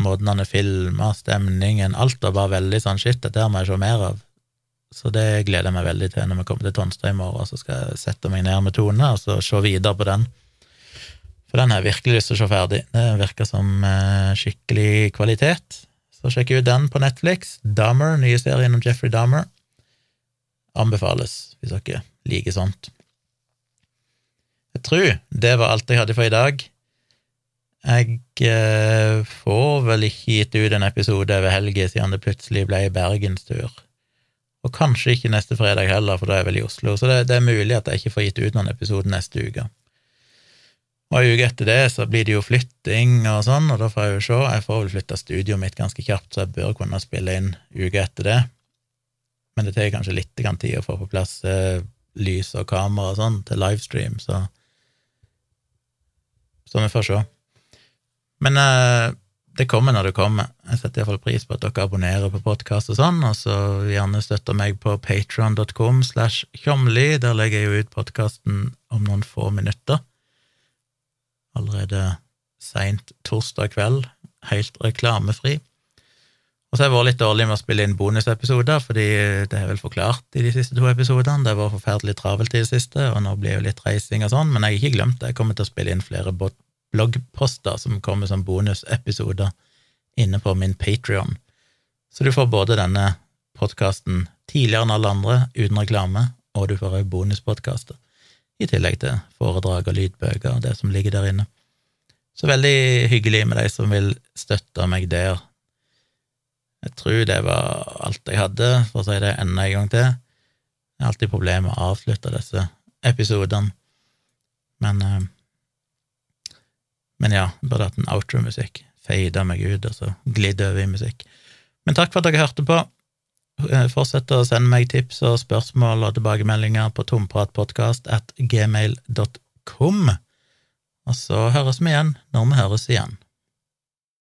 måten han er filma, stemningen, alt var bare veldig sånn shit, dette må jeg se mer av. Så det gleder jeg meg veldig til når vi kommer til Tonstad i morgen, så skal jeg sette meg ned med Tone og så se videre på den. For den har jeg virkelig lyst til å se ferdig. Det virker som eh, skikkelig kvalitet. Så sjekk ut den på Netflix. Dahmer, nye serien om Jeffrey Dahmer. Anbefales, hvis dere liker sånt. Jeg tror det var alt jeg hadde for i dag. Jeg eh, får vel ikke gitt ut en episode over helga siden det plutselig ble bergenstur. Og kanskje ikke neste fredag heller, for da er jeg vel i Oslo, så det, det er mulig at jeg ikke får gitt ut noen episode neste uke. Og en uke etter det så blir det jo flytting og sånn, og da får jeg jo se. Jeg får vel flytta studioet mitt ganske kjapt, så jeg bør kunne spille inn uka etter det. Men det tar kanskje litt tid å få på plass eh, lys og kamera og sånn til livestream, så så vi får se. Men eh, det kommer når det kommer. Jeg setter iallfall pris på at dere abonnerer på podkast og sånn, og så gjerne støtter meg på patron.com slash tjomli. Der legger jeg jo ut podkasten om noen få minutter. Allerede seint torsdag kveld, helt reklamefri. Og så har jeg vært litt dårlig med å spille inn bonusepisoder, fordi det er vel forklart i de siste to episodene. Det har vært forferdelig travelt i det siste, og nå blir det jo litt reising og sånn, men jeg har ikke glemt det. Jeg kommer til å spille inn flere bloggposter som kommer som bonusepisoder inne på min Patrion. Så du får både denne podkasten tidligere enn alle andre, uten reklame, og du får òg bonuspodkaster, i tillegg til foredrag og lydbøker og det som ligger der inne. Så veldig hyggelig med de som vil støtte meg der. Jeg tror det var alt jeg hadde, for å si det enda en gang til. Jeg har alltid problemer med å avslutte disse episodene, men eh, Men ja, burde hatt en outro-musikk. Fada meg ut, og så glidd over i musikk. Men takk for at dere hørte på. Eh, fortsett å sende meg tips og spørsmål og tilbakemeldinger på tompratpodkast at gmail.com. Og så høres vi igjen når vi høres igjen.